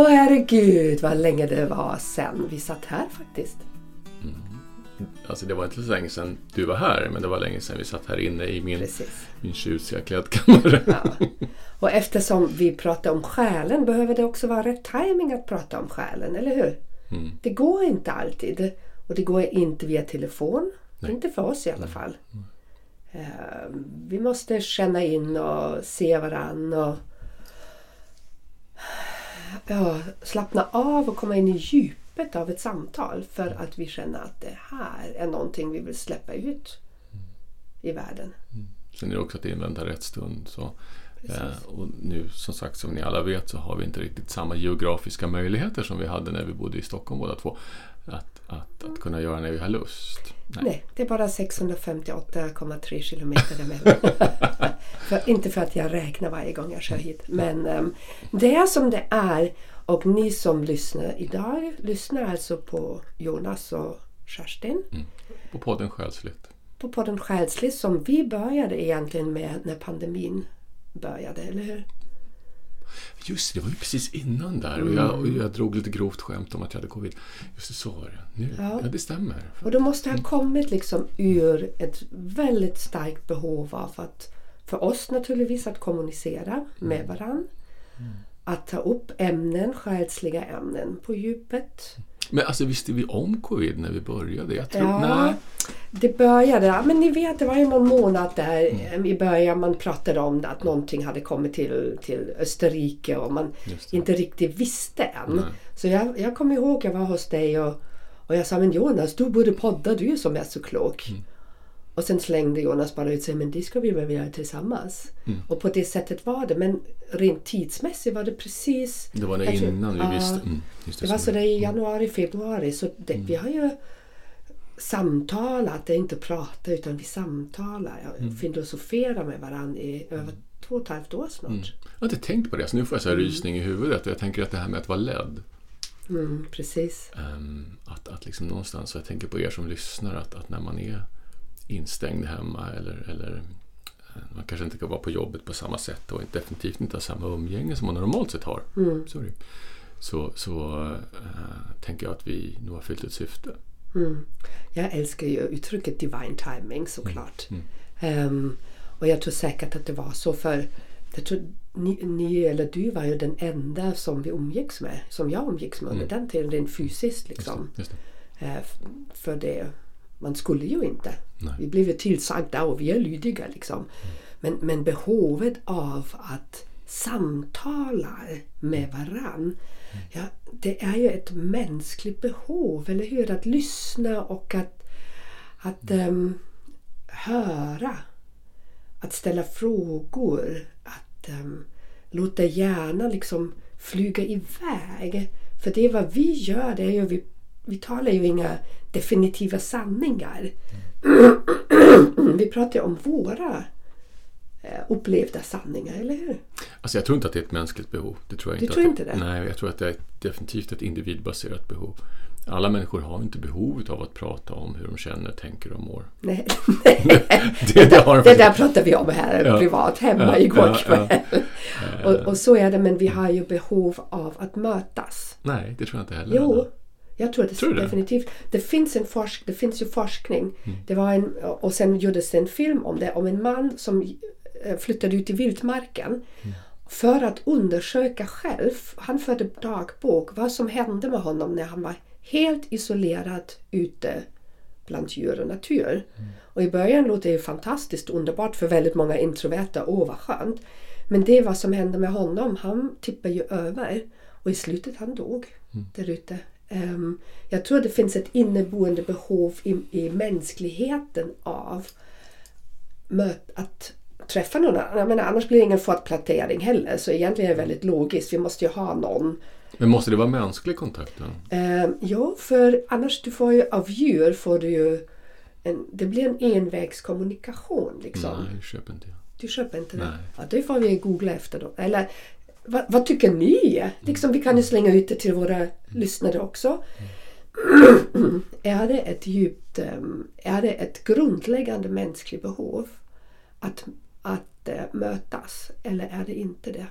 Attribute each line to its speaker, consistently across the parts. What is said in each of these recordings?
Speaker 1: Åh herregud vad länge det var sen vi satt här faktiskt.
Speaker 2: Alltså det var inte så länge sedan du var här, men det var länge sedan vi satt här inne i min,
Speaker 1: Precis.
Speaker 2: min tjusiga klädkammare.
Speaker 1: Ja. Och eftersom vi pratar om själen behöver det också vara rätt timing att prata om själen, eller hur?
Speaker 2: Mm.
Speaker 1: Det går inte alltid. Och det går inte via telefon.
Speaker 2: Nej.
Speaker 1: Inte för oss i alla fall. Eh, vi måste känna in och se varann och ja, slappna av och komma in i djupet av ett samtal för att vi känner att det här är någonting vi vill släppa ut i världen.
Speaker 2: Sen är det också att invänta rätt stund. Så, eh, och nu som sagt, som ni alla vet, så har vi inte riktigt samma geografiska möjligheter som vi hade när vi bodde i Stockholm båda två. Att, att, att kunna göra när vi har lust.
Speaker 1: Nej, det är bara 658,3 kilometer däremellan. för, inte för att jag räknar varje gång jag kör hit. Men ehm, det är som det är. Och ni som lyssnar idag lyssnar alltså på Jonas och Kerstin.
Speaker 2: Mm. På podden Själsligt.
Speaker 1: På podden Själsligt som vi började egentligen med när pandemin började, eller hur?
Speaker 2: Just det, det var ju precis innan där. Och jag, och jag drog lite grovt skämt om att jag hade covid. Just det, så var det. Nu,
Speaker 1: Ja.
Speaker 2: ja. det stämmer.
Speaker 1: Och då måste ha kommit liksom ur ett väldigt starkt behov av att för oss naturligtvis att kommunicera med varann. Att ta upp ämnen, själsliga ämnen på djupet.
Speaker 2: Men alltså visste vi om covid när vi började? Jag tror,
Speaker 1: Ja,
Speaker 2: nej.
Speaker 1: det började, ja, men ni vet det var ju någon månad där eh, i början man pratade om att någonting hade kommit till, till Österrike och man inte riktigt visste än.
Speaker 2: Nej.
Speaker 1: Så jag, jag kommer ihåg jag var hos dig och, och jag sa men Jonas du borde podda, du är som är så klok.
Speaker 2: Mm.
Speaker 1: Och sen slängde Jonas bara ut sig men det ska vi väl göra tillsammans.
Speaker 2: Mm.
Speaker 1: Och på det sättet var det men rent tidsmässigt var det precis
Speaker 2: Det var det
Speaker 1: tror-
Speaker 2: innan vi visste. Mm, just
Speaker 1: det var
Speaker 2: så.
Speaker 1: sådär i januari, februari. Så det, vi har ju samtalat, det är inte prata utan vi samtalar.
Speaker 2: Mm.
Speaker 1: filosoferar med varandra i över två och ett halvt år snart.
Speaker 2: Mm. Jag har inte tänkt på det, så nu får jag så här rysning i huvudet. Jag tänker att det här med att vara ledd.
Speaker 1: Mm, precis.
Speaker 2: ehm, att, att liksom någonstans, och jag tänker på er som lyssnar, att, att när man är instängd hemma eller, eller eh, man kanske inte kan vara på jobbet på samma sätt och definitivt inte har samma umgänge som man normalt sett har.
Speaker 1: Mm.
Speaker 2: Sorry. Så, så eh, tänker jag att vi nog har fyllt ett syfte.
Speaker 1: Mm. Jag älskar ju uttrycket divine timing såklart.
Speaker 2: Mm.
Speaker 1: Ehm, och jag tror säkert att det var så för jag tror ni, ni eller du var ju den enda som vi umgicks med, som jag umgicks med under den tiden, rent fysiskt liksom.
Speaker 2: Just det.
Speaker 1: Eh, f- för det, man skulle ju inte.
Speaker 2: Nej.
Speaker 1: Vi blev tillsagda och vi är lydiga liksom. Men, men behovet av att samtala med varann. Ja, det är ju ett mänskligt behov, eller hur? Att lyssna och att, att ehm, höra. Att ställa frågor. Att ehm, låta hjärnan liksom flyga iväg. För det är vad vi gör, det är ju vi, vi talar ju inga definitiva sanningar. vi pratar ju om våra eh, upplevda sanningar, eller hur?
Speaker 2: Alltså jag tror inte att det är ett mänskligt behov. Det tror jag
Speaker 1: Du
Speaker 2: inte
Speaker 1: tror
Speaker 2: att
Speaker 1: inte det?
Speaker 2: Nej, jag tror att det är definitivt ett individbaserat behov. Alla människor har inte behovet av att prata om hur de känner, tänker och mår.
Speaker 1: Nej,
Speaker 2: Det, det har de
Speaker 1: det där pratar vi om här
Speaker 2: Ja.
Speaker 1: privat hemma
Speaker 2: Ja,
Speaker 1: igår
Speaker 2: ja,
Speaker 1: kväll.
Speaker 2: ja.
Speaker 1: Och, och så är det, men vi har ju behov av att mötas.
Speaker 2: Nej, det tror jag inte heller.
Speaker 1: Jo, jag tror det
Speaker 2: Tror
Speaker 1: definitivt. Det finns, en forsk, det finns ju forskning.
Speaker 2: Mm.
Speaker 1: Det var en, och sen gjordes det en film om det. Om en man som eh, flyttade ut i vildmarken.
Speaker 2: Mm.
Speaker 1: För att undersöka själv, han förde dagbok, vad som hände med honom när han var helt isolerad ute bland djur och natur. Och i början låter det fantastiskt underbart för väldigt många introverta. Åh vad skönt. Men det är vad som hände med honom. Han tippade ju över och i slutet han dog där ute. Ehm, jag tror det finns ett inneboende behov i, i mänskligheten av möt, att träffa någon annan. Jag menar, annars blir det ingen fortplantering heller. Så egentligen är det väldigt logiskt. Vi måste ju ha någon
Speaker 2: Men måste det vara mänsklig kontakt då?
Speaker 1: Eh, ja, för annars du får ju av djur får du ju en, det blir en envägskommunikation liksom.
Speaker 2: Nej, köper inte jag.
Speaker 1: Du köper inte det?
Speaker 2: Nej.
Speaker 1: Ja, det får vi googla efter då. Eller vad, vad tycker ni? Liksom, vi kan ju slänga ut det till våra lyssnare också. är det ett djupt, ehm, är det ett grundläggande mänskligt behov att, att eh, mötas eller är det inte det?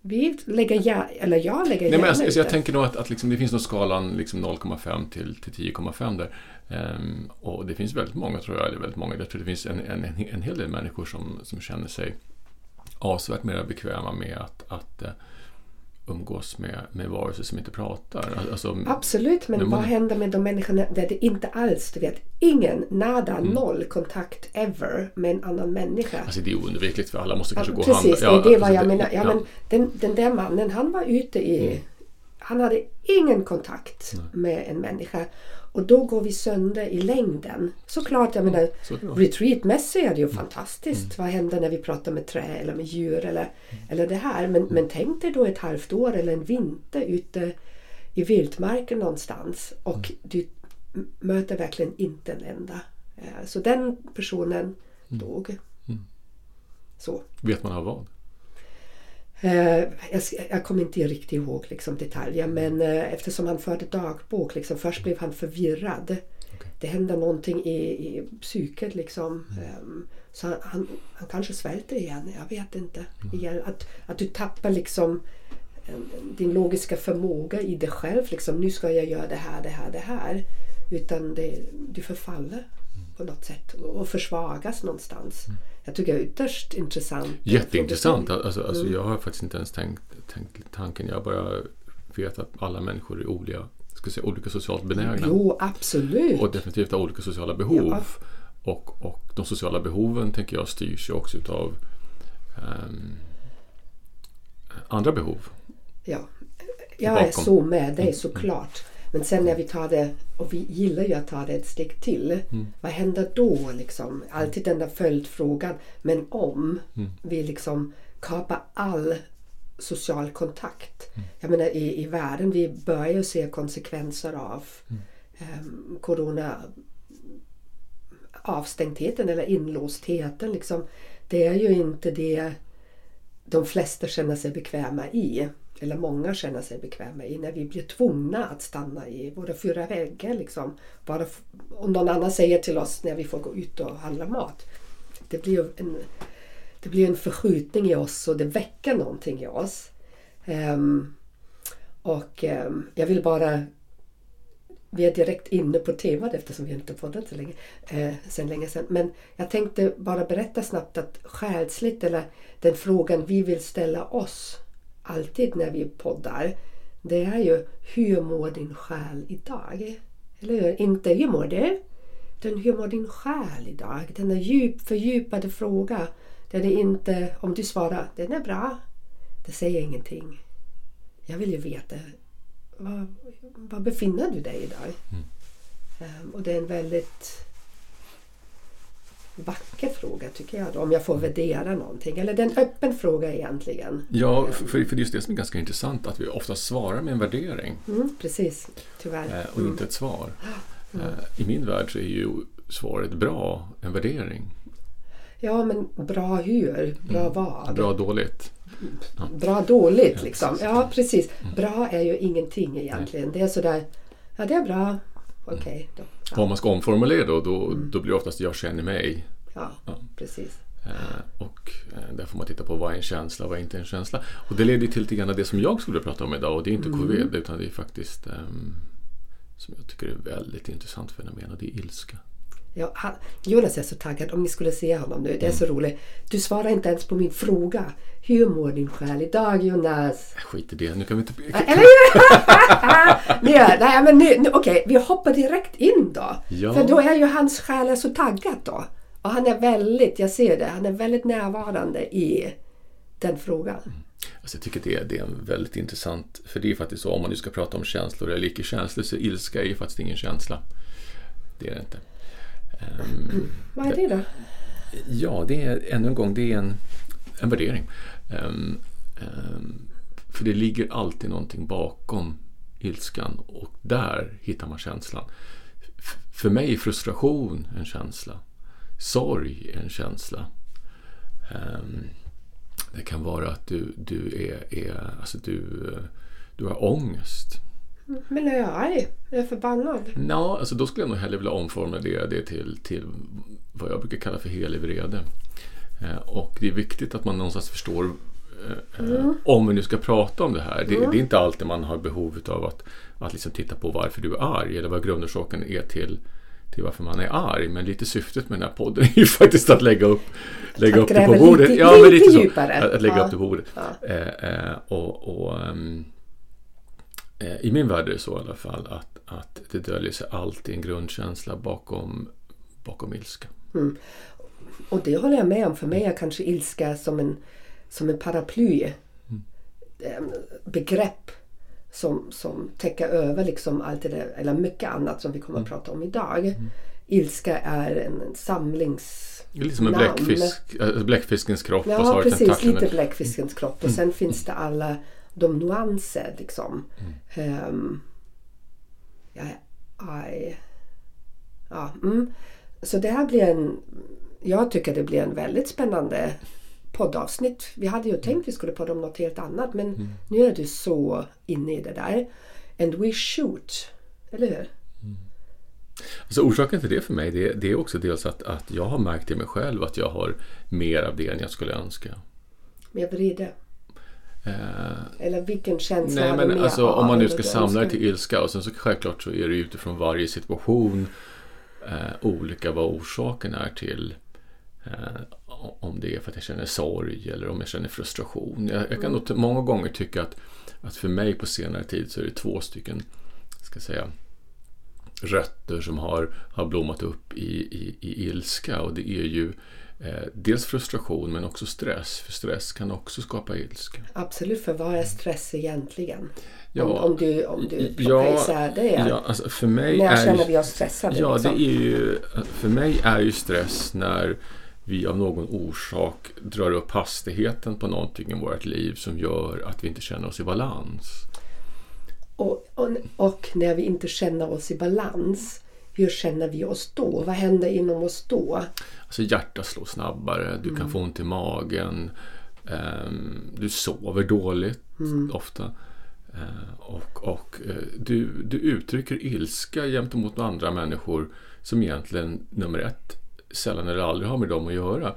Speaker 1: Vi lägger gärna, eller jag lägger
Speaker 2: Nej,
Speaker 1: gärna
Speaker 2: men alltså,
Speaker 1: ut
Speaker 2: jag tänker nog att, att liksom, det finns nog skalan liksom 0,5 till, till 10,5 där. Ehm, och det finns väldigt många, tror jag, eller väldigt många, jag tror det finns en, en, en, en hel del människor som, som känner sig avsevärt mer bekväma med att, att eh, umgås med, med varelser som inte pratar. Alltså,
Speaker 1: Absolut, men
Speaker 2: Men
Speaker 1: vad
Speaker 2: man-
Speaker 1: händer med de människorna där det inte alls, du vet, ingen, nada,
Speaker 2: Mm.
Speaker 1: noll kontakt ever med en annan människa.
Speaker 2: alltså det är oundvikligt för alla måste
Speaker 1: Ja,
Speaker 2: kanske gå och handla.
Speaker 1: precis, det är vad
Speaker 2: alltså,
Speaker 1: jag menar. Ja,
Speaker 2: ja.
Speaker 1: Men den, den där mannen, han var ute i...
Speaker 2: Mm.
Speaker 1: Han hade ingen kontakt med en människa. Och då går vi sönder i längden. Såklart, jag menar, retreatmässigt är det
Speaker 2: Mm.
Speaker 1: ju fantastiskt. Vad händer när vi pratar med trä eller med djur eller, eller det här. Men, men tänk dig då ett halvt år eller en vinter ute i vildmarken någonstans och
Speaker 2: Mm.
Speaker 1: du möter verkligen inte en enda. Eh, Så den personen
Speaker 2: Mm.
Speaker 1: dog. Så.
Speaker 2: Vet man av vad?
Speaker 1: Eh, jag, jag kommer inte riktigt ihåg liksom, detaljer men eh, eftersom han förde dagbok liksom, först blev han förvirrad. Det hände någonting i, i psyket liksom. Ehm, så han, han, han kanske svälter igen, jag vet inte. Igen, att, att du tappar liksom din logiska förmåga i dig själv. Liksom, nu ska jag göra det här, det här, det här. Utan det, du förfaller på något sätt och försvagas någonstans. Jag tycker det är ytterst intressant.
Speaker 2: Jätteintressant. Alltså, alltså,
Speaker 1: Mm.
Speaker 2: Jag har faktiskt inte ens tänkt, tänkt tanken. Jag bara vet att alla människor är olika, ska säga, olika socialt benägna.
Speaker 1: Jo, absolut.
Speaker 2: Och definitivt har olika sociala behov.
Speaker 1: Ja.
Speaker 2: Och, och de sociala behoven tänker jag styrs ju också utav ehm, andra behov.
Speaker 1: Ja. Jag är så med dig såklart. Men sen när vi tar det, och vi gillar ju att ta det ett steg till. Vad händer då liksom? Alltid den där följdfrågan. Men om vi liksom kapar all social kontakt. Jag menar i, i världen, vi börjar ju se konsekvenser av ehm, corona avstängdheten eller inlåstheten. Liksom. Det är ju inte det de flesta känner sig bekväma i. Eller många känner sig bekväma i när vi blir tvungna att stanna i våra fyra väggar. Liksom. Bara om någon annan säger till oss när vi får gå ut och handla mat. Det blir ju en, det blir en förskjutning i oss och det väcker någonting i oss. Um, och um, jag vill bara vi är direkt inne på temat eftersom vi inte poddat så länge, eh, sen länge sedan. Men jag tänkte bara berätta snabbt att själsligt, eller den frågan vi vill ställa oss alltid när vi poddar, det är ju hur mår din själ idag? Eller hur? Inte hur mår du? Utan hur mår din själ idag? Den är djup, fördjupade fråga. Där det inte, om du svarar den är bra, det säger ingenting. Jag vill ju veta var, var befinner du dig idag? Ehm, och det är en väldigt vacker fråga tycker jag då, om jag får värdera någonting. Eller det är en öppen fråga egentligen.
Speaker 2: Ja, för, för det är just det som är ganska intressant. Att vi ofta svarar med en värdering
Speaker 1: Mm, precis, tyvärr.
Speaker 2: eh, och inte ett svar. Eh, I min värld så är ju svaret bra en värdering.
Speaker 1: Ja, men bra hur? Bra vad?
Speaker 2: Mm. Bra dåligt.
Speaker 1: Bra dåligt
Speaker 2: Ja,
Speaker 1: liksom. Ja, precis. Bra är ju ingenting egentligen. Det är sådär, ja det är bra. Okej då.
Speaker 2: Och om man ska omformulera då, då, då blir det oftast jag känner mig.
Speaker 1: Ja,
Speaker 2: Ja.
Speaker 1: precis.
Speaker 2: Eh, och eh, där får man titta på vad är en känsla och vad är inte en känsla. Och det leder till lite grann det som jag skulle prata om idag och det är inte covid utan det är faktiskt ehm, som jag tycker är ett väldigt intressant fenomen och det är ilska.
Speaker 1: Ja, han, Jonas är så taggad. Om ni skulle se honom nu. Det är så roligt. Du svarar inte ens på min fråga. Hur mår din själ idag Jonas?
Speaker 2: Skit i det, nu kan vi inte...
Speaker 1: Eller hur? nej, nej, men nu, nu, okej, vi hoppar direkt in då.
Speaker 2: Ja.
Speaker 1: För då är ju hans själ så taggad då. Och han är väldigt, jag ser det, han är väldigt närvarande i den frågan.
Speaker 2: Alltså jag tycker det är, det är en väldigt intressant, för det är faktiskt så om man nu ska prata om känslor eller icke-känslor så ilska är ju faktiskt ingen känsla. Det är det inte. Um,
Speaker 1: Vad är det då?
Speaker 2: Ja, det är ännu en gång det är en, en värdering. Um, um, för det ligger alltid någonting bakom ilskan och där hittar man känslan. F- för mig är frustration en känsla. Sorg är en känsla. Ehm, det kan vara att du, du, är, är, alltså du, du har ångest.
Speaker 1: Men är jag arg? Är jag förbannad?
Speaker 2: Ja, alltså då skulle jag nog hellre vilja omformulera det till, till vad jag brukar kalla för helig vrede. Eh, och det är viktigt att man någonstans förstår eh, eh, om vi nu ska prata om det här. Det, det är inte alltid man har behov av att, att liksom titta på varför du är arg eller vad grundorsaken är till, till varför man är arg. Men lite syftet med den här podden är ju faktiskt att lägga upp, lägga
Speaker 1: Att
Speaker 2: upp det på bordet.
Speaker 1: lite-
Speaker 2: ja,
Speaker 1: lite
Speaker 2: lite så. Att, att lägga
Speaker 1: Ja.
Speaker 2: upp det på bordet.
Speaker 1: Ja.
Speaker 2: Eh, eh, och, och, eh, I min värld är det så i alla fall att, att det döljer sig alltid en grundkänsla bakom, bakom ilska.
Speaker 1: Och det håller jag med om. För mig är kanske ilska som en, som en paraply. Em, Begrepp som, som täcker över liksom allt det där, eller mycket annat som vi kommer att prata om idag. Ilska är en samlings...
Speaker 2: Det är lite som en bläckfisk, äh, bläckfiskens kropp och så
Speaker 1: Ja,
Speaker 2: har det
Speaker 1: precis. Lite bläckfiskens kropp. Och sen finns det alla de nyanser liksom. Ehm, jag är arg. Ja, mm. Så det här blir en... Jag tycker det blir en väldigt spännande poddavsnitt. Vi hade ju tänkt vi skulle podda om något helt annat men nu är du så inne i det där. And we shoot. Eller hur?
Speaker 2: Alltså orsaken till det för mig det, det är också dels att, att jag har märkt i mig själv att jag har mer av det än jag skulle önska.
Speaker 1: Mer vrede.
Speaker 2: Eh,
Speaker 1: Eller vilken känsla
Speaker 2: Nej men alltså om man nu ska samla det till ilska och sen så självklart så är det utifrån varje situation eh, olika vad orsaken är till eh, om det är för att jag känner sorg eller om jag känner frustration. Jag, jag kan nog t- många gånger tycka att, att för mig på senare tid så är det två stycken ska säga, rötter som har, har blommat upp i, i, i ilska. Och det är ju dels frustration men också stress. För stress kan också skapa ilska.
Speaker 1: Absolut, för vad är stress egentligen?
Speaker 2: Ja,
Speaker 1: om, om du, om du
Speaker 2: ja,
Speaker 1: isär det.
Speaker 2: Ja, alltså för mig
Speaker 1: När
Speaker 2: är
Speaker 1: känner vi oss stressade?
Speaker 2: Ja,
Speaker 1: liksom?
Speaker 2: det är ju, för mig är ju stress när vi av någon orsak drar upp hastigheten på någonting i vårt liv som gör att vi inte känner oss i balans.
Speaker 1: och, och, och när vi inte känner oss i balans, hur känner vi oss då? Vad händer inom oss då?
Speaker 2: Alltså hjärtat slår snabbare, du kan få ont i magen, ehm, du sover dåligt ofta. Eh, och och eh, du, du uttrycker ilska gentemot andra människor som egentligen, nummer ett, sällan eller aldrig har med dem att göra.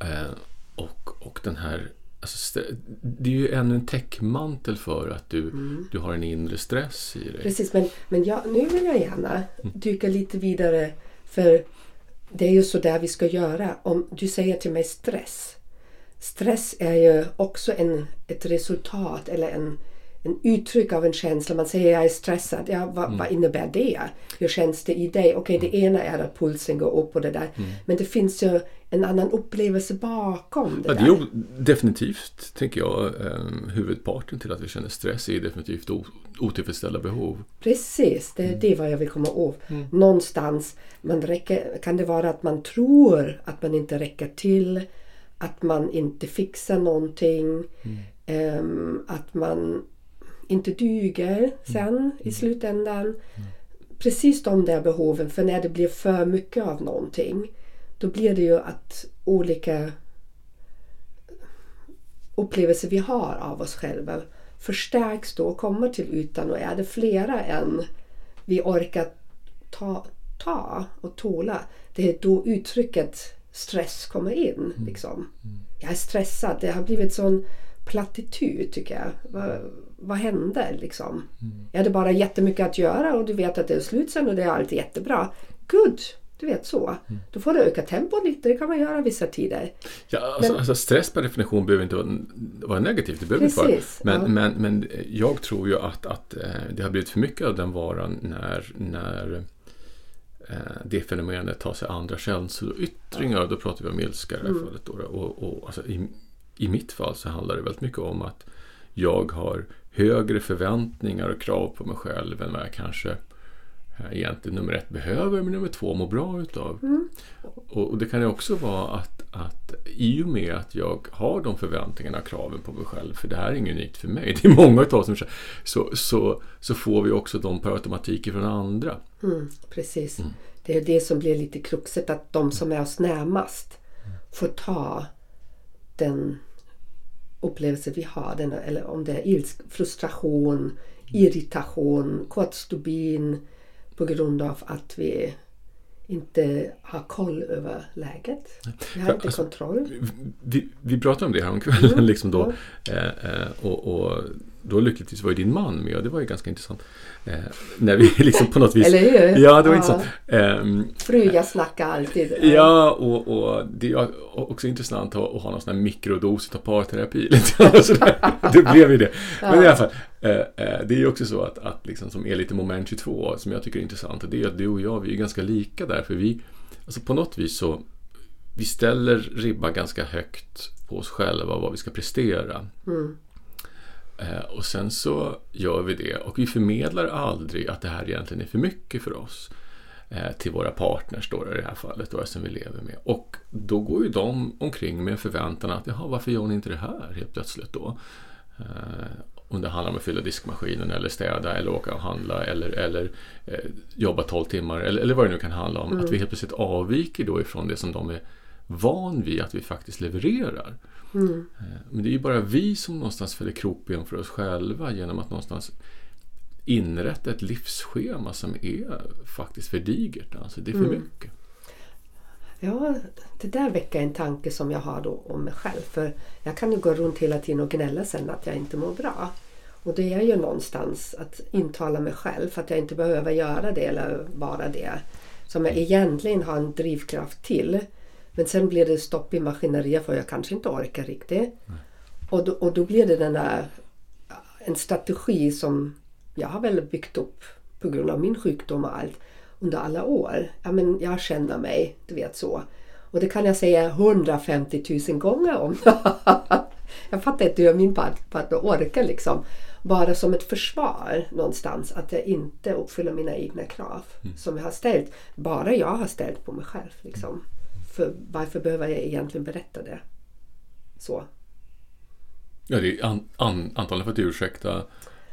Speaker 2: Eh, och, och den här alltså, det är ju ännu en täckmantel för att du, du har en inre stress i dig.
Speaker 1: Precis, men, men jag, nu vill jag gärna dyka lite vidare. För det är ju så där vi ska göra. Om du säger till mig stress. Stress är ju också en, ett resultat eller en, en uttryck av en känsla. Man säger jag är stressad. Ja, vad, vad innebär det? Hur känns det i dig? Okej, det ena är att pulsen går upp och det där. Men det finns ju en annan upplevelse bakom det
Speaker 2: Ja, det
Speaker 1: där.
Speaker 2: är ju definitivt, tänker jag, eh, huvudparten till att vi känner stress är definitivt otillfredsställda behov.
Speaker 1: Precis, det är det vad jag vill komma åt. Någonstans man räcker, kan det vara att man tror att man inte räcker till, att man inte fixar någonting, ehm, att man inte duger sen i slutändan. Precis de där behoven, för när det blir för mycket av någonting då blir det ju att olika upplevelser vi har av oss själva förstärks då och kommer till ytan och är det flera än vi orkar ta, ta och tåla det är då uttrycket stress kommer in. Liksom. Jag är stressad. Det har blivit sån plattitud tycker jag. Vad, vad hände liksom? Jag hade bara jättemycket att göra och du vet att det är slut sen och det är allt jättebra. Good! Du vet så. Då får du öka tempot lite. Det kan man göra vissa tider.
Speaker 2: Ja, alltså,
Speaker 1: Men-
Speaker 2: alltså stress per definition behöver inte vara, vara negativt, det behöver inte vara.
Speaker 1: Precis,
Speaker 2: Men,
Speaker 1: ja.
Speaker 2: men, men jag tror ju att, att eh, det har blivit för mycket av den varan när, när eh, det fenomenet tar sig andra känsloyttringar. Då pratar vi om ilska i det här
Speaker 1: Mm.
Speaker 2: fallet. Då, och, och, alltså, i, I mitt fall så handlar det väldigt mycket om att jag har högre förväntningar och krav på mig själv än vad jag kanske eh, egentligen nummer ett behöver, men nummer två mår bra utav.
Speaker 1: Mm.
Speaker 2: Och, och det kan ju också vara att, att i och med att jag har de förväntningarna och kraven på mig själv, för det här är inget unikt för mig, det är många av oss som så, så, så får vi också de per automatik från andra.
Speaker 1: Mm, precis. Mm. Det är det som blir lite kruxet, att de som är oss närmast får ta den upplevelse vi har. Den, eller om det är ilsk, frustration, irritation, kortstubin på grund av att vi inte har koll över läget. Vi har inte alltså, kontroll.
Speaker 2: Vi, vi pratade om det här om kvällen. Mm, liksom då, ja. eh, eh och, och, då lyckligtvis var ju din man med och det var ju ganska intressant. Eh, när vi liksom på något vis...
Speaker 1: Eller hur?
Speaker 2: Ja, det var ja. intressant. Eh,
Speaker 1: Fruar snackar alltid.
Speaker 2: Ja, och, och det är också intressant att, att ha någon sån här mikrodos av parterapi. det blev ju det. Men i alla fall, eh, eh, det är ju också så att, att liksom, som är lite moment 22, som jag tycker är intressant, och det är att du och jag, vi är ganska lika där, för vi, alltså på något vis så, vi ställer ribban ganska högt på oss själva, vad vi ska prestera. Mm. Eh, och sen så gör vi det och vi förmedlar aldrig att det här egentligen är för mycket för oss eh, till våra partners då i det här fallet då, som vi lever med. Och då går ju de omkring med förväntan att jaha, varför gör ni inte det här helt plötsligt då? Eh, om det handlar om att fylla diskmaskinen eller städa eller åka och handla eller, eller eh, jobba 12 timmar eller, eller vad det nu kan handla om. Mm. Att vi helt plötsligt avviker då ifrån det som de är van vid att vi faktiskt levererar. Mm. Men det är ju bara vi som någonstans fäller krokben för oss själva genom att någonstans inrätta ett livsschema som är faktiskt för digert. Alltså det är för mm. mycket.
Speaker 1: Ja, det där väcker en tanke som jag har då om mig själv. För jag kan ju gå runt hela tiden och gnälla sen att jag inte mår bra. Och det är ju någonstans att intala mig själv att jag inte behöver göra det eller vara det. Som jag egentligen har en drivkraft till. Men sen blir det stopp i maskineriet för jag kanske inte orkar riktigt. Mm. Och, då, och då blir det den där, en strategi som jag har väl byggt upp på grund av min sjukdom och allt under alla år. Ja, men jag känner mig, du vet så. Och det kan jag säga 150 000 gånger om. jag fattar inte hur min partner orkar liksom. Bara som ett försvar någonstans att jag inte uppfyller mina egna krav mm. som jag har ställt. Bara jag har ställt på mig själv. Liksom. För varför behöver jag egentligen berätta det? Så.
Speaker 2: Ja, det är an, an, antagligen för att ursäkta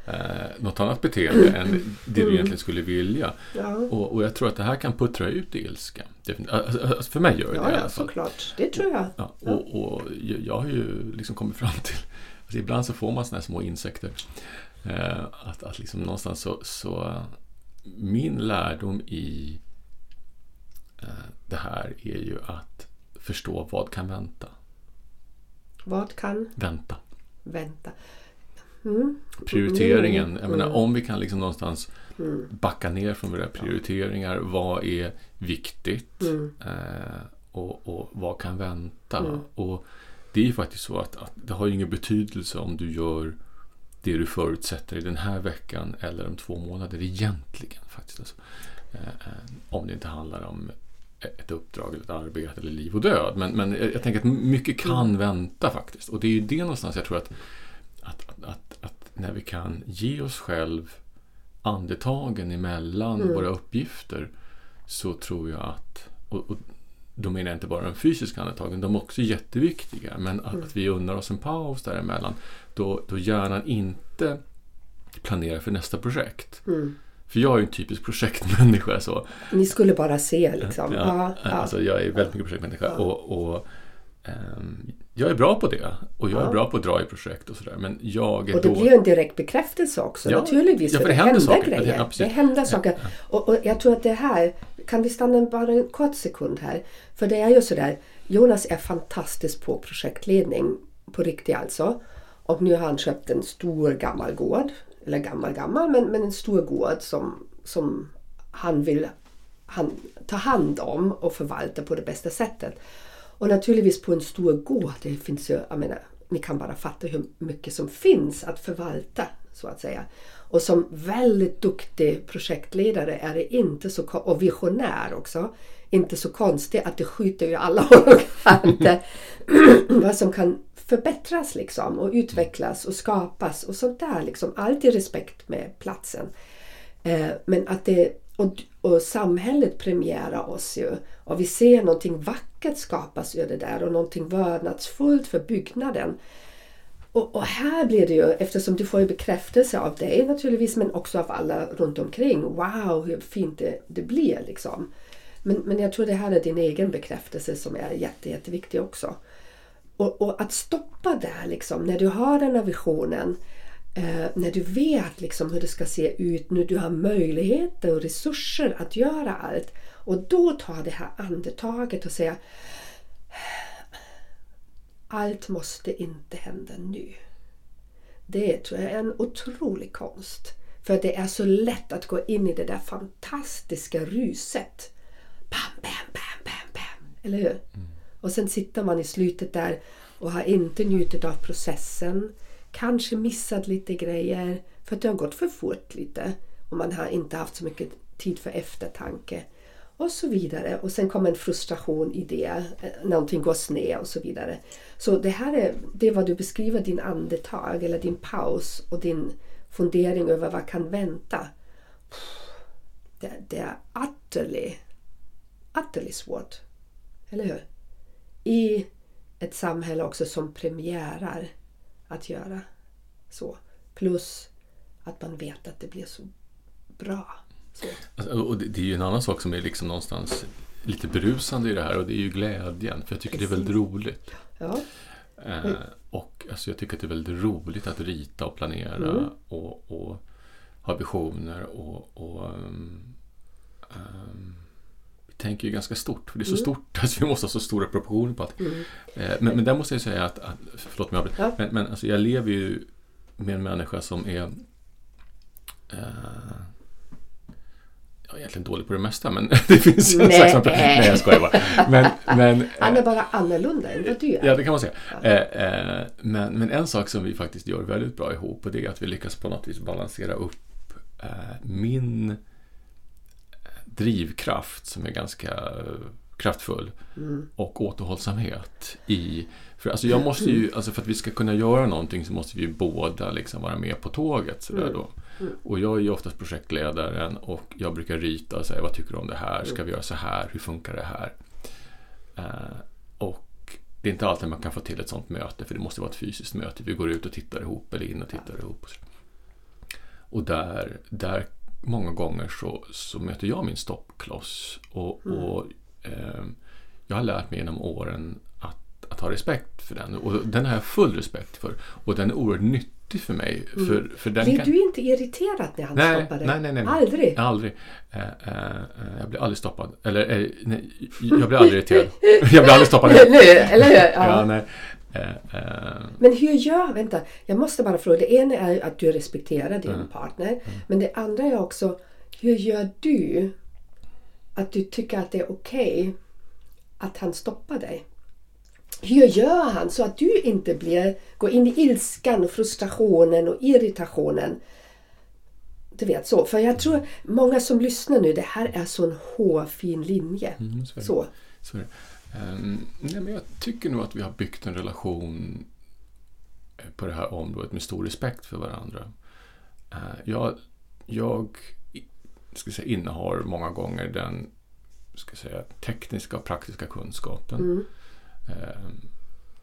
Speaker 2: eh, något annat beteende än det du mm. egentligen skulle vilja. Ja. Och, och, jag tror att det här kan puttra ut ilska. Alltså, för mig gör det
Speaker 1: ja,
Speaker 2: det i
Speaker 1: alla fall. såklart. Det tror jag.
Speaker 2: Ja, och, och, jag har ju liksom kommit fram till alltså ibland så får man sådana här små insekter. Eh, att, att liksom någonstans så, så min lärdom i det här är ju att förstå vad kan vänta.
Speaker 1: Vad kan?
Speaker 2: Vänta.
Speaker 1: Vänta.
Speaker 2: Mm. Prioriteringen. Mm. Jag menar, mm. om vi kan liksom någonstans mm. backa ner från våra prioriteringar. Vad är viktigt? Mm. Eh, och, och, vad kan vänta? Mm. Och Det är ju faktiskt så att, att, det har ingen betydelse om du gör det du förutsätter i den här veckan eller om två månader egentligen. faktiskt. Alltså, eh, eh om det inte handlar om ett uppdrag, eller ett arbete eller liv och död. Men, men jag tänker att mycket kan mm. vänta faktiskt. Och det är ju det någonstans jag tror att, att, att, att, att när vi kan ge oss själv andetagen emellan mm. våra uppgifter så tror jag att, och, och då menar jag inte bara de fysiska andetagen, de är också jätteviktiga, men att, mm. att vi unnar oss en paus däremellan då, då hjärnan inte planerar för nästa projekt. Mm. För jag är ju en typisk projektmänniska. Så.
Speaker 1: Ni skulle bara se liksom.
Speaker 2: Ja, ja, ja. Alltså, jag är väldigt mycket projektmänniska. Ja. Och, och um, jag är bra på det. Och jag är bra på att dra i projekt och sådär. Men jag är
Speaker 1: och det
Speaker 2: då...
Speaker 1: blir ju en direkt bekräftelse också. Ja, Naturligtvis.
Speaker 2: Ja, för det, händer, händer saker.
Speaker 1: grejer. Det, det händer saker. Och, och, jag tror att det här, kan vi stanna bara en kort sekund här? För det är ju sådär, Jonas är fantastisk på projektledning. På riktigt alltså. Och nu har han köpt en stor gammal gård eller gammal gammal, men, men en stor gård som, som han vill han, ta hand om och förvalta på det bästa sättet. Och naturligtvis på en stor gård, det finns ju, jag menar, ni kan bara fatta hur mycket som finns att förvalta så att säga. Och som väldigt duktig projektledare är det inte så, och visionär också, inte så konstigt att det skjuter ju alla håll och kanter vad som kan förbättras liksom och utvecklas och skapas och sånt där. Liksom. Alltid respekt med platsen. Eh, men att det och, och samhället premierar oss ju. Och vi ser någonting vackert skapas ur det där och någonting vördnadsfullt för byggnaden. Och, och, här blir det ju, eftersom du får ju bekräftelse av dig naturligtvis men också av alla runt omkring. Wow, hur fint det, det blir liksom. Men, men jag tror det här är din egen bekräftelse som är jätte, jätteviktig också. Och, och att stoppa där liksom, när du har den här visionen eh, när du vet liksom hur det ska se ut, när du har möjligheter och resurser att göra allt. Och då ta det här andetaget och säga allt måste inte hända nu. Det tror jag är en otrolig konst. För det är så lätt att gå in i det där fantastiska ruset. Bam, bam, bam, bam, bam. Eller hur? Mm. Och sen sitter man i slutet där och har inte njutit av processen. Kanske missat lite grejer för att det har gått för fort lite och man har inte haft så mycket tid för eftertanke och så vidare. Och sen kommer en frustration i det, eh, någonting går sned och så vidare. Så det här är, det är vad du beskriver din andetag eller din paus och din fundering över vad kan vänta. Det, det är utterly, utterly svårt. Eller hur? I ett samhälle också som premiärar att göra så. Plus att man vet att det blir så bra. Så.
Speaker 2: Alltså, och det, det, är ju en annan sak som är liksom någonstans lite berusande i det här och det är ju glädjen. För jag tycker Precis. det är väldigt roligt.
Speaker 1: Ja.
Speaker 2: Eh, och alltså, jag tycker att det är väldigt roligt att rita och planera mm. och, och, ha visioner och, och um, um, tänker ju ganska stort. För det är så mm. stort att vi måste ha så stora proportioner på allt. Mm. Eh, men, men där måste jag säga att, att förlåt mig ja. men, men alltså, jag lever ju med en människa som är eh, jag är egentligen dålig på det mesta men det finns en slags... Nej, jag skojar bara. Men, men,
Speaker 1: Han är bara annorlunda än vad du är.
Speaker 2: Ja, det kan man säga. Ja. Eh, eh, men, men en sak som vi faktiskt gör väldigt bra ihop och det är att vi lyckas på något vis balansera upp eh, min drivkraft som är ganska kraftfull mm. och återhållsamhet i för, alltså jag måste ju, alltså för att vi ska kunna göra någonting så måste vi ju båda liksom vara med på tåget. Sådär mm. då. Mm. Och jag är ju oftast projektledaren och jag brukar rita och säga vad tycker du om det här? Ska vi göra så här? Hur funkar det här? Uh, och det är inte alltid man kan få till ett sånt möte för det måste vara ett fysiskt möte. Vi går ut och tittar ihop eller in och tittar ihop. Och där, där många gånger så, så möter jag min stoppkloss. Och, mm. och eh, jag har lärt mig genom åren att, att ha respekt för den. Och den har jag full respekt för. Och den är oerhört nyttig för mig. Mm. För, för
Speaker 1: den blir kan... du inte irriterad när han nej, stoppar dig?
Speaker 2: Nej, nej, nej.
Speaker 1: Aldrig?
Speaker 2: Aldrig. Uh, uh, jag blir aldrig stoppad. Eller uh, nej, jag blir aldrig irriterad. jag blir aldrig stoppad.
Speaker 1: Eller hur? Ja.
Speaker 2: ja nej.
Speaker 1: Men hur gör, vänta, jag måste bara fråga. Det ena är att du respekterar din mm. partner. Mm. Men det andra är också, hur gör du att du tycker att det är okej okay att han stoppar dig? Hur gör han så att du inte blir, går in i ilskan frustrationen och irritationen? Du vet så. För jag tror många som lyssnar nu, det här är så en hårfin linje.
Speaker 2: Mm, så. så. så um, nej, men jag tycker nog att vi har byggt en relation eh, på det här området med stor respekt för varandra. Uh, jag, jag ska säga, innehar många gånger den ska säga, tekniska och praktiska kunskapen. Mm eh,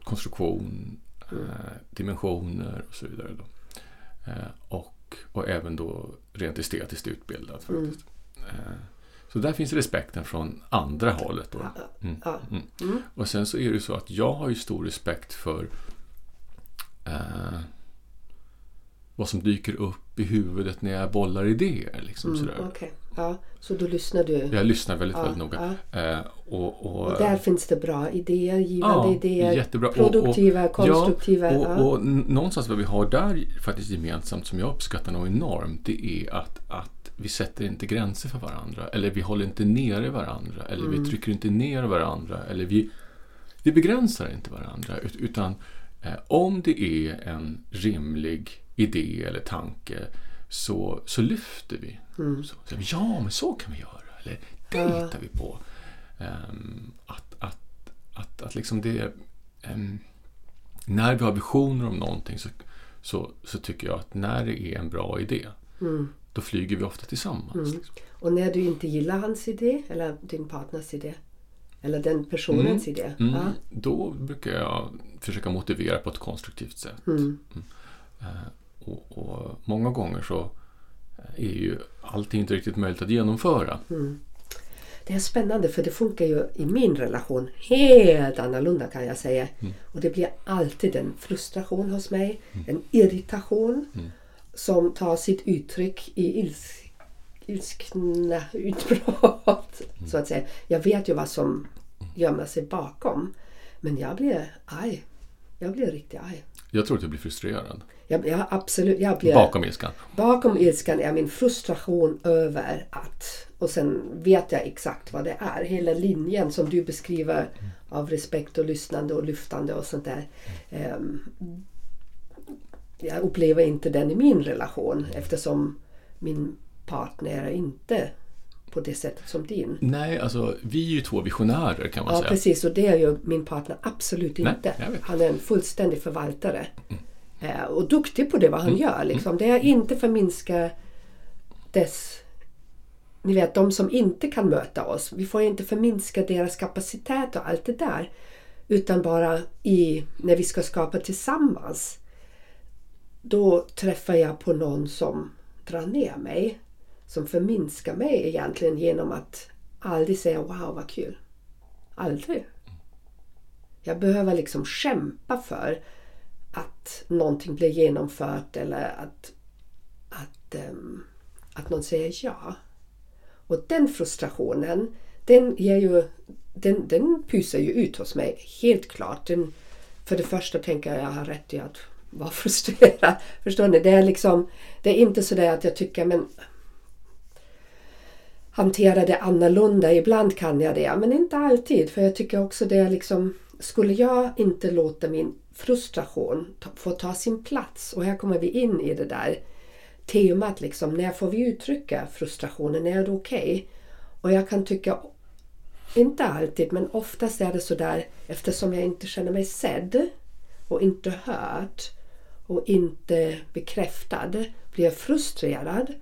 Speaker 2: konstruktion, mm. eh, dimensioner och så vidare. Eh, och, och även då rent estetiskt utbildad. Mm. faktiskt. Mm. Så där finns respekten från andra hållet. Då. Mm. Mm. mm. Och sen så är det så att jag har ju stor respekt för eh, vad som dyker upp i huvudet när jag bollar idéer. Liksom, mm, sådär.
Speaker 1: Okay. Ja, så då lyssnar du?
Speaker 2: Jag lyssnar väldigt, ja, väldigt noga. Ja. Eh, och, och,
Speaker 1: och, där finns det bra idéer, givande ja, idéer, jättebra. produktiva, och, konstruktiva.
Speaker 2: Ja, och, och, någonstans vad vi har där faktiskt gemensamt som jag uppskattar nog enormt det är att, att vi sätter inte gränser för varandra. Eller vi håller inte nere varandra. Eller mm. vi trycker inte ner varandra. Eller vi, vi begränsar inte varandra. Utan eh, om det är en rimlig idé eller tanke så, så lyfter vi. Mm. Så, så, ja, men så kan vi göra. Eller det hittar vi på. Um, att, att, att, att liksom det... Um, när vi har visioner om någonting så, så, så tycker jag att när det är en bra idé då flyger vi ofta tillsammans. Liksom.
Speaker 1: Och när du inte gillar hans idé eller din partners idé eller den personens idé.
Speaker 2: Mm,
Speaker 1: Ja.
Speaker 2: Då brukar jag försöka motivera på ett konstruktivt sätt. Mm. Och, och många gånger så är ju allting inte riktigt möjligt att genomföra.
Speaker 1: Det är spännande för det funkar ju i min relation helt annorlunda kan jag säga. Och det blir alltid en frustration hos mig, en irritation som tar sitt uttryck i ils ilskna utbrott. Så att säga. Jag vet ju vad som gömmer sig bakom. Men jag blir arg. Jag blir riktigt arg.
Speaker 2: Jag tror att du blir frustrerad.
Speaker 1: Jag, jag, absolut, jag blir,
Speaker 2: Bakom ilskan.
Speaker 1: Bakom ilskan är min frustration över att... Och sen vet jag exakt vad det är. Hela linjen som du beskriver av respekt och lyssnande och lyftande och sånt där. Ehm, jag upplever inte den i min relation eftersom min partner är inte på det sättet som din.
Speaker 2: Nej, alltså vi är ju två visionärer kan man
Speaker 1: Ja
Speaker 2: säga.
Speaker 1: precis och det är ju min partner absolut
Speaker 2: Nej,
Speaker 1: inte.
Speaker 2: vet.
Speaker 1: Han är en fullständig förvaltare. Eh, och duktig på det vad han gör. Liksom. Det är inte förminska dess... Ni vet de som inte kan möta oss. Vi får inte förminska deras kapacitet och allt det där. Utan bara i, när vi ska skapa tillsammans. Då träffar jag på någon som drar ner mig. Som förminskar mig egentligen genom att aldrig säga wow vad kul. Aldrig. Jag behöver liksom kämpa för att någonting blir genomfört eller att, att, um, att någon säger ja. Och den frustrationen, den, ger ju, den, den pysar ju ut hos mig, helt klart. Den, för det första tänker jag att jag har rätt i att vara frustrerad. Förstår ni? Det är, liksom, det är inte så där att jag tycker men hantera det annorlunda. Ibland kan jag det, men inte alltid. För jag tycker också det är liksom, skulle jag inte låta min frustration får ta sin plats och här kommer vi in i det där temat liksom, när får vi uttrycka frustrationen? När är det okej? Och jag kan tycka, inte alltid, men oftast är det så där eftersom jag inte känner mig sedd och inte hörd och inte bekräftad blir jag frustrerad.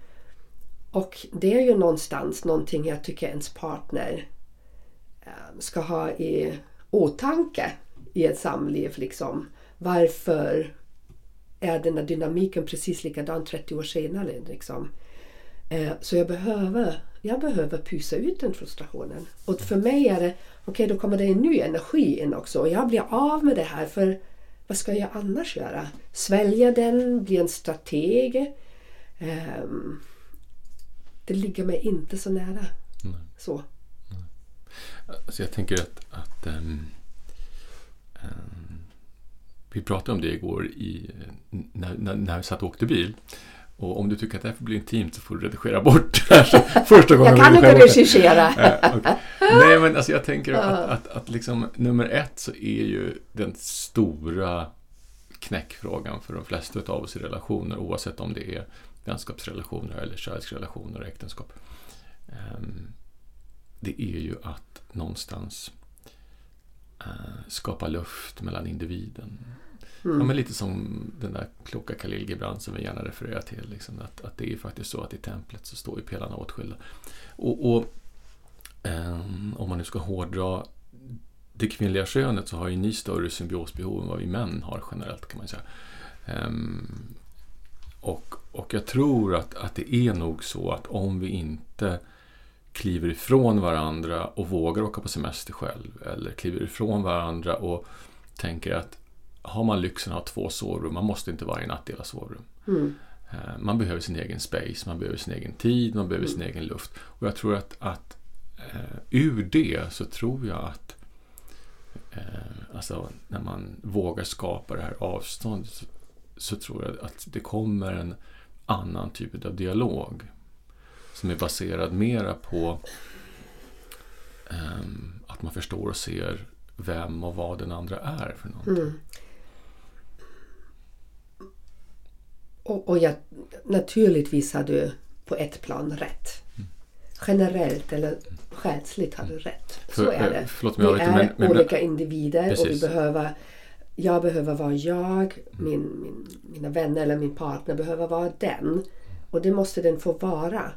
Speaker 1: Och det är ju någonstans någonting jag tycker ens partner eh, ska ha i åtanke i ett samliv. Liksom. Varför är den här dynamiken precis likadan 30 år senare? Liksom. Eh, Så jag behöver, jag behöver pysa ut den frustrationen. Och för mig är det, okej då kommer det en ny energi in också. Och jag blir av med det här för vad ska jag annars göra? Svälja den, bli en strateg? Ehm, det ligger mig inte så nära. Så.
Speaker 2: Alltså jag tänker att, att ehm, vi pratade om det igår i, när, när, när vi satt och åkte bil. Och om du tycker att det här får bli intimt så får du redigera bort det här. Första gången
Speaker 1: Jag kan inte regissera.
Speaker 2: Nej, men alltså jag tänker att, att, att liksom, nummer ett så är ju den stora knäckfrågan för de flesta av oss i relationer, oavsett om det är vänskapsrelationer eller kärleksrelationer och äktenskap. Ehm, Det är ju att någonstans skapa luft mellan individen. Ja, men lite som den där kloka Khalil Gibran som vi gärna refererar till. Liksom, att, att det är faktiskt så att i templet så står ju pelarna åtskilda. Och, och ehm, om man nu ska hårdra det kvinnliga könet så har ju ni större symbiosbehov än vad vi män har generellt kan man säga. Ehm, och, och jag tror att, att det är nog så att om vi inte kliver ifrån varandra och vågar åka på semester själv eller kliver ifrån varandra och tänker att har man lyxen att ha två sovrum, man måste inte varje natt dela sovrum. Eh, Man behöver sin egen space, man behöver sin egen tid, man behöver sin egen luft. Och jag tror att, att eh, ur det så tror jag att eh, alltså, när man vågar skapa det här avståndet så, så tror jag att det kommer en annan typ av dialog som är baserad mera på ehm, att man förstår och ser vem och vad den andra är för någonting.
Speaker 1: Och, och jag, naturligtvis har du på ett plan rätt. Generellt eller själsligt har du rätt. Så
Speaker 2: För-
Speaker 1: är
Speaker 2: eh,
Speaker 1: det.
Speaker 2: förlåt,
Speaker 1: vi är
Speaker 2: men- men-
Speaker 1: olika individer och vi
Speaker 2: Precis.
Speaker 1: behöver jag behöver vara jag, min, min, mina vänner eller min partner behöver vara den. Och det måste den få vara.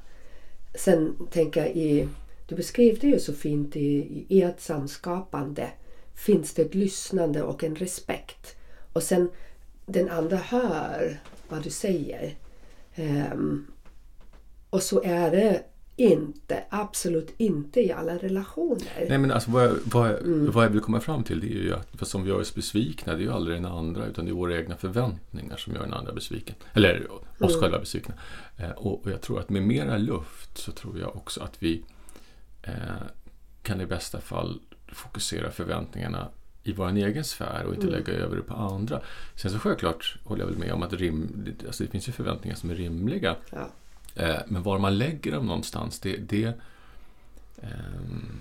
Speaker 1: Sen tänker jag i, du beskrev det ju så fint i, i ert samskapande. Finns det ett lyssnande och en respekt. Och sen den andra hör vad du säger. Um, och så är det inte, absolut inte i alla relationer.
Speaker 2: Nej men alltså vad jag, vad, jag, mm. vad jag vill komma fram till det är ju att som vi gör oss besvikna, det är ju aldrig den andra utan det är våra egna förväntningar som gör den andra besviken. Eller oss mm. själva besvikna. Eh, och, och, jag tror att med mera luft så tror jag också att vi eh, kan i bästa fall fokusera förväntningarna i vår egen sfär och inte mm. lägga över det på andra. Sen så självklart håller jag väl med om att rim, alltså det finns ju förväntningar som är rimliga. Ja. Eh, men var man lägger dem någonstans, det, det ehm,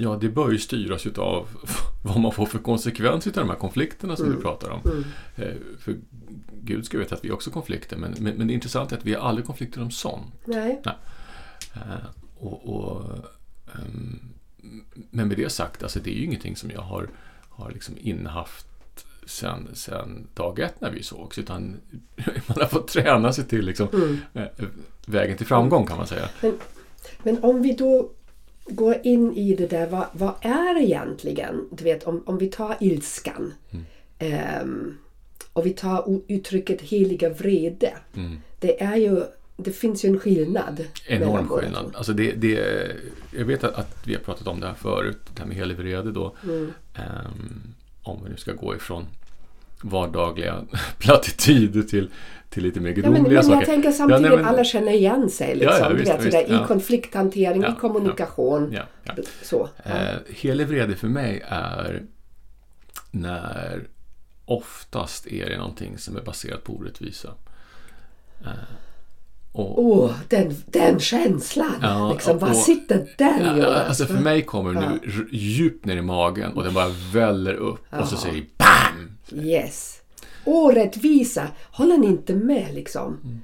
Speaker 2: Ja, det bör ju styras av vad man får för konsekvenser av de här konflikterna som mm. du pratar om. Mm. Eh, för Gud ska veta att vi också konflikter, men, men, men det intressanta är att vi har aldrig konflikter om sånt.
Speaker 1: Nej.
Speaker 2: Nej. Eh, och, och um, men med det sagt, alltså det är ju ingenting som jag har, har liksom innehaft sen, sen dag ett när vi sågs. Utan man har fått träna sig till liksom, mm. Eh, vägen till framgång kan man säga.
Speaker 1: Men, men, om vi då går in i det där, vad, vad är egentligen, du vet om, om vi tar ilskan mm. um, och vi tar uttrycket heliga vrede. Mm. Det är ju det finns ju en skillnad.
Speaker 2: Enorm skillnad. Alltså det, det, jag vet att, att, vi har pratat om det här förut, det här med helig vrede då. Mm. Um, om vi nu ska gå ifrån vardagliga plattityder till, till lite mer gudomliga
Speaker 1: ja, men,
Speaker 2: saker.
Speaker 1: Men jag tänker samtidigt, ja, nej, men, alla känner igen sig. Liksom, ja, ja, visst, vet, visst, I konflikthantering, i kommunikation. Så,
Speaker 2: eh, helig vrede för mig är när oftast är det någonting som är baserat på orättvisa.
Speaker 1: Eh, Åh, oh, den, den känslan! Ja, liksom, Var sitter den
Speaker 2: ja, Alltså för mig kommer den ja. nu djupt ner i magen och den bara väller upp ja. och så säger BAM!
Speaker 1: Yes! Orättvisa, håller ni inte med liksom? Mm.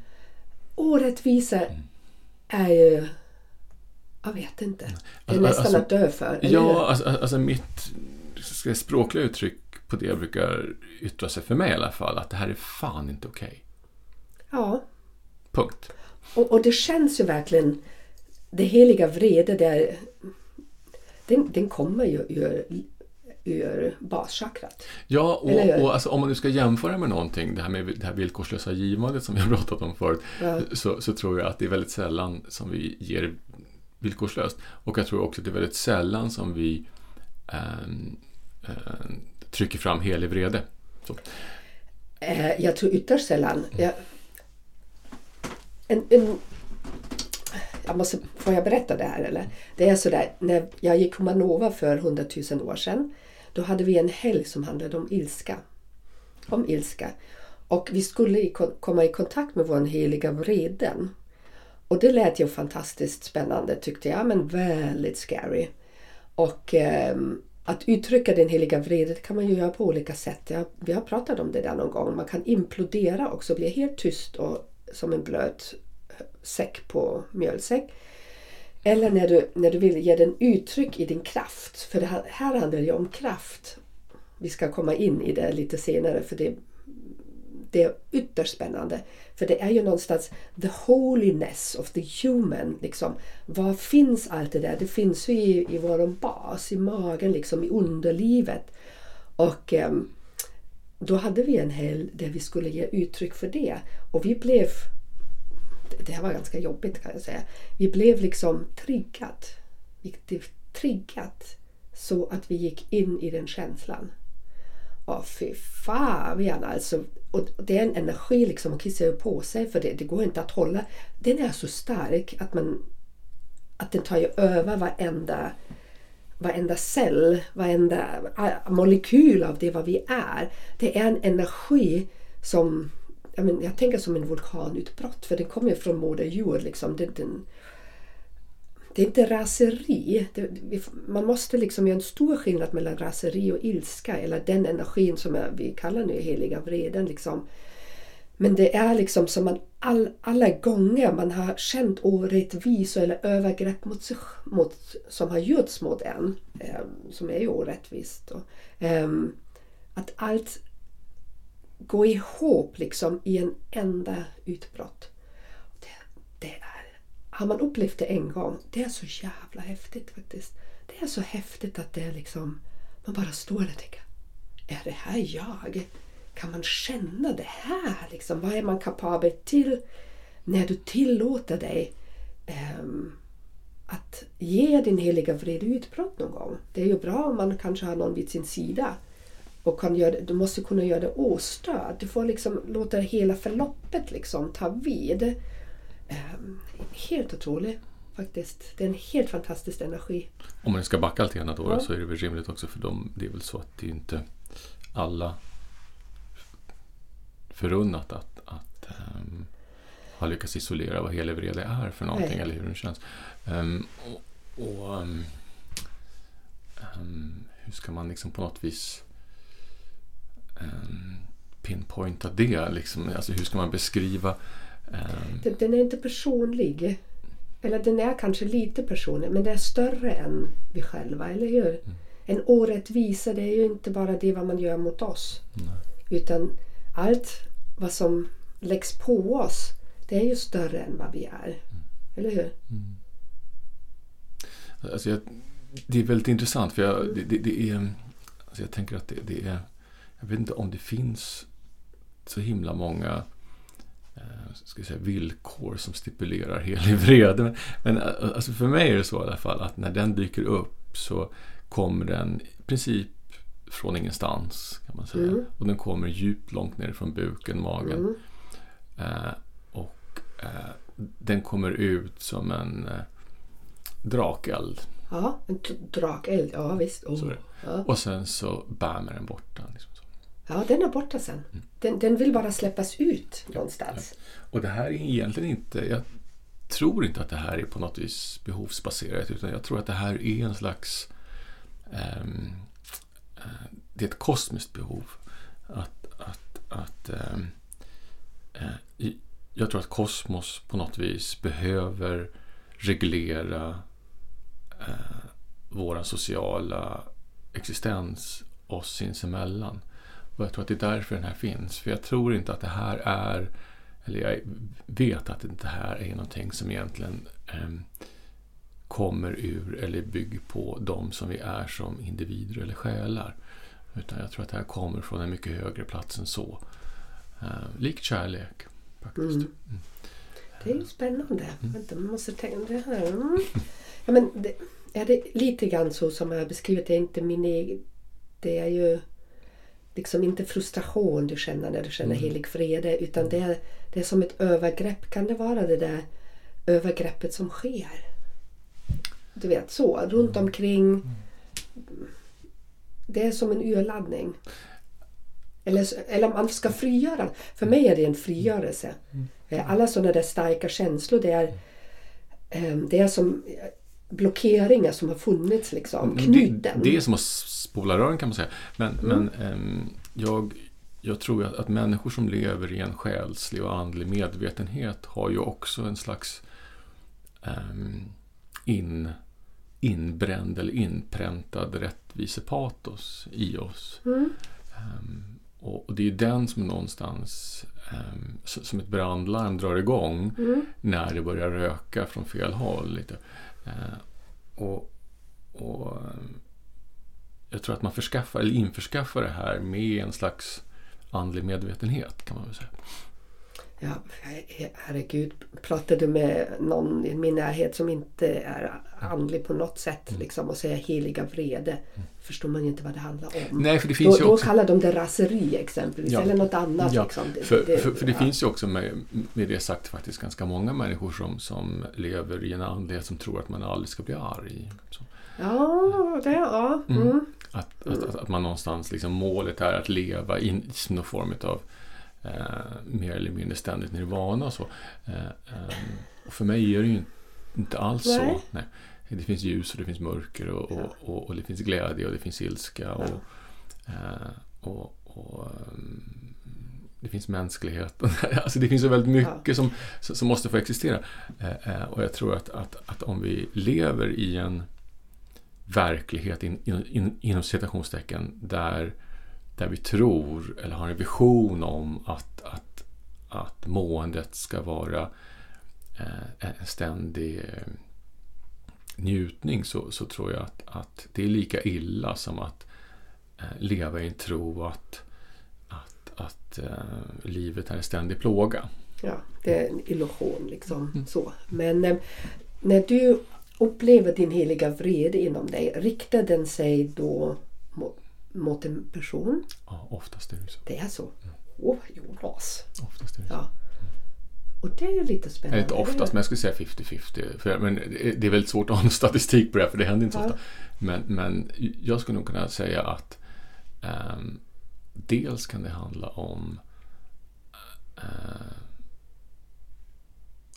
Speaker 1: Orättvisa mm. är ju... Jag vet inte. Det är alltså, nästan alltså, att dö för.
Speaker 2: Ja, alltså, alltså mitt språkliga uttryck på det brukar yttra sig för mig i alla fall, att det här är fan inte okej. Okay.
Speaker 1: Ja.
Speaker 2: Punkt.
Speaker 1: Och, och, det känns ju verkligen, det heliga vrede där, den, den kommer ju ur, ur baschakrat.
Speaker 2: Ja, och, och alltså, om man nu ska jämföra med någonting, det här med det här villkorslösa givandet som vi har pratat om förut, ja. så, så tror jag att det är väldigt sällan som vi ger villkorslöst. Och jag tror också att det är väldigt sällan som vi äh, äh, trycker fram helig vrede. Så.
Speaker 1: Eh, jag tror ytterst sällan. Jag, en, en, jag måste, får jag berätta det här eller? Det är sådär, när jag gick Humanova för hundratusen år sedan. Då hade vi en helg som handlade om ilska. Om ilska. Och vi skulle i, komma i kontakt med vår heliga vreden. Och det lät ju fantastiskt spännande tyckte jag, men väldigt scary. Och eh, att uttrycka den heliga vreden kan man ju göra på olika sätt. Jag, vi har pratat om det där någon gång. Man kan implodera också, bli helt tyst och som en blöt säck på mjölsäck. Eller när du, när du vill ge den uttryck i din kraft. För det här, här handlar det ju om kraft. Vi ska komma in i det lite senare för det, det är ytterst spännande. För det är ju någonstans the holiness of the human. Liksom. Var finns allt det där? Det finns ju i, i vår bas, i magen, liksom, i underlivet. Och eh, då hade vi en helg där vi skulle ge uttryck för det. Och vi blev det här var ganska jobbigt kan jag säga. Vi blev liksom triggat. Vi blev triggat så att vi gick in i den känslan. Ja, fy fan alltså. Och det är en energi liksom, man kissar på sig för det, det går inte att hålla. Den är så stark att man att den tar ju över varenda, varenda cell, varenda molekyl av det vad vi är. Det är en energi som jag, men, jag tänker som en vulkanutbrott för den kommer från Moder Jord. Liksom. Den, den, det är inte raseri. Det, man måste liksom göra en stor skillnad mellan raseri och ilska eller den energin som är, vi kallar nu heliga vreden. Liksom. Men det är liksom som man all, alla gånger man har känt orättvisa eller övergrepp mot sig, mot, som har gjorts mot en, eh, som är ju orättvist. Då, eh, att allt gå ihop liksom i en enda utbrott. Det, det är, har man upplevt det en gång, det är så jävla häftigt faktiskt. Det är så häftigt att det är liksom, man bara står där och tänker, är det här jag? Kan man känna det här? Liksom, vad är man kapabel till när du tillåter dig um, att ge din heliga vrede utbrott någon gång? Det är ju bra om man kanske har någon vid sin sida. Och kan göra, du måste kunna göra det ostörd. Du får liksom låta hela förloppet liksom ta vid. Ehm, helt otroligt faktiskt. Det är en helt fantastisk energi.
Speaker 2: Om man ska backa lite grann då
Speaker 1: Ja.
Speaker 2: så är det väl rimligt också för dem. Det är väl så att det är inte alla förunnat att, att ehm, ha lyckats isolera vad helig vrede är för någonting
Speaker 1: Nej.
Speaker 2: eller hur den känns. Ehm, och och hur ska man liksom på något vis um, pinpointa det? Liksom? Alltså hur ska man beskriva ehm,
Speaker 1: Den, den är inte personlig. Eller den är kanske lite personlig men det är större än vi själva, eller hur? En orättvisa det är ju inte bara det vad man gör mot oss. Utan allt vad som läggs på oss det är ju större än vad vi är. Eller hur?
Speaker 2: Alltså jag, det är väldigt intressant för jag, det, det, det är, alltså jag tänker att det, det är, jag vet inte om det finns så himla många eh, ska säga, villkor som stipulerar helig vrede. Men, men eh, alltså för mig är det så i alla fall att när den dyker upp så kommer den i princip från ingenstans kan man säga.
Speaker 1: Mm.
Speaker 2: Och den kommer djupt långt ner från buken, magen.
Speaker 1: Mm.
Speaker 2: Eh, och eh, den kommer ut som en eh, drakeld.
Speaker 1: Ja, en drakeld. Ja visst. Oh. Ja.
Speaker 2: Och sen så bär den borta. Liksom så.
Speaker 1: Ja, den är borta sen. Den, den vill bara släppas ut någonstans.
Speaker 2: Och det här är egentligen inte, jag tror inte att det här är på något vis behovsbaserat utan jag tror att det här är en slags, eh, det är ett kosmiskt behov. Att, att, att eh, i- jag tror att kosmos på något vis behöver reglera eh, vår sociala existens oss sinsemellan. Och jag tror att det är därför den här finns. För jag tror inte att det här är, eller jag vet att det här är någonting som egentligen eh, kommer ur eller bygger på de som vi är som individer eller själar. Utan jag tror att det här kommer från en mycket högre plats än så. Eh, likt kärlek, faktiskt.
Speaker 1: Mm. Det är ju spännande. Vänta, man måste tänka det här. Mm. Ja, men det, är det lite grann så som jag har beskrivit. Det är inte min egen... Det är ju liksom inte frustration du känner när du känner helig vrede. Utan det är, det är som ett övergrepp. Kan det vara det där övergreppet som sker? Du vet så, runt omkring. Det är som en urladdning. Eller, eller man ska frigöra. För mig är det en frigörelse. Eh, Alla sådana där starka känslor det är, eh, det är som blockeringar som har funnits liksom.
Speaker 2: Men
Speaker 1: Knuten.
Speaker 2: Det, det är som att spola rören kan man säga. Men, men ehm, jag, jag tror att, att människor som lever i en själslig och andlig medvetenhet har ju också en slags ehm, in, inbränd eller inpräntad rättvisepatos i oss.
Speaker 1: Mm.
Speaker 2: Ehm, och, och det är ju den som någonstans som ett brandlarm drar igång
Speaker 1: Mm.
Speaker 2: när det börjar röka från fel håll. Lite. Eh, och, och eh, Jag tror att man förskaffar, eller införskaffar det här med en slags andlig medvetenhet kan man väl säga.
Speaker 1: Ja, her- herregud. Pratar du med någon i min närhet som inte är andlig på något sätt
Speaker 2: Mm.
Speaker 1: liksom, och säger heliga vrede förstår man ju inte vad det handlar om.
Speaker 2: Nej, för det
Speaker 1: då,
Speaker 2: finns ju
Speaker 1: då
Speaker 2: också...
Speaker 1: kallar de det raseri exempelvis
Speaker 2: Ja.
Speaker 1: eller något annat.
Speaker 2: Ja,
Speaker 1: liksom. Det-
Speaker 2: För,
Speaker 1: det-
Speaker 2: för, för det
Speaker 1: ja.
Speaker 2: finns ju också med, med det sagt faktiskt ganska många människor som, som lever i en andlighet som tror att man aldrig ska bli arg. Så.
Speaker 1: Ja, det, ja.
Speaker 2: Mm.
Speaker 1: Mm.
Speaker 2: Att, att, att, man någonstans, liksom, målet är att leva i någon form av eh, mer eller mindre ständigt nirvana och så. Eh, ehm, och för mig är det ju inte alls
Speaker 1: Nej.
Speaker 2: så. Nej. Det finns ljus och det finns mörker och, och, och, och det finns glädje och det finns ilska och, eh, och, och det finns mänsklighet. alltså det finns så väldigt mycket som, som måste få existera. Eh, eh, och jag tror att, att, att om vi lever i en verklighet in, in, in, inom citationstecken där, där vi tror eller har en vision om att, att, att måendet ska vara eh, en ständig eh, njutning så, så tror jag att, att det är lika illa som att eh, leva i en tro att, att, att livet är en ständig plåga.
Speaker 1: Ja, det är en illusion liksom. Mm. så. Men när du upplever din heliga vrede inom dig, riktar den sig då mot, en person?
Speaker 2: Ja, oftast är det så.
Speaker 1: Det är så? Mm. Åh, Jonas!
Speaker 2: Oftast är det så. Ja.
Speaker 1: Och det är lite spännande.
Speaker 2: Inte oftast, men jag skulle säga 50-50. Men det är väldigt svårt att ha en statistik på det, för det händer inte så ja. ofta. Men, men jag skulle nog kunna säga att um, dels kan det handla om uh,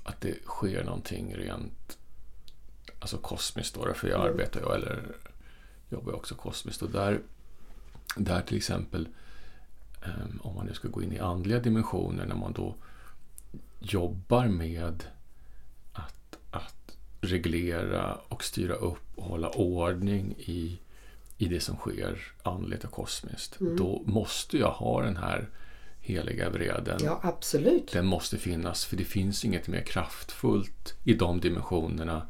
Speaker 2: att det sker någonting rent alltså kosmiskt då, för jag mm. arbetar ju, eller jobbar också kosmiskt och där, där till exempel um, om man nu ska gå in i andliga dimensioner när man då jobbar med att, att reglera och styra upp och hålla ordning i, i det som sker andligt och kosmiskt. Mm. Då måste jag ha den här heliga vreden.
Speaker 1: Ja, absolut.
Speaker 2: Den måste finnas, för det finns inget mer kraftfullt i de dimensionerna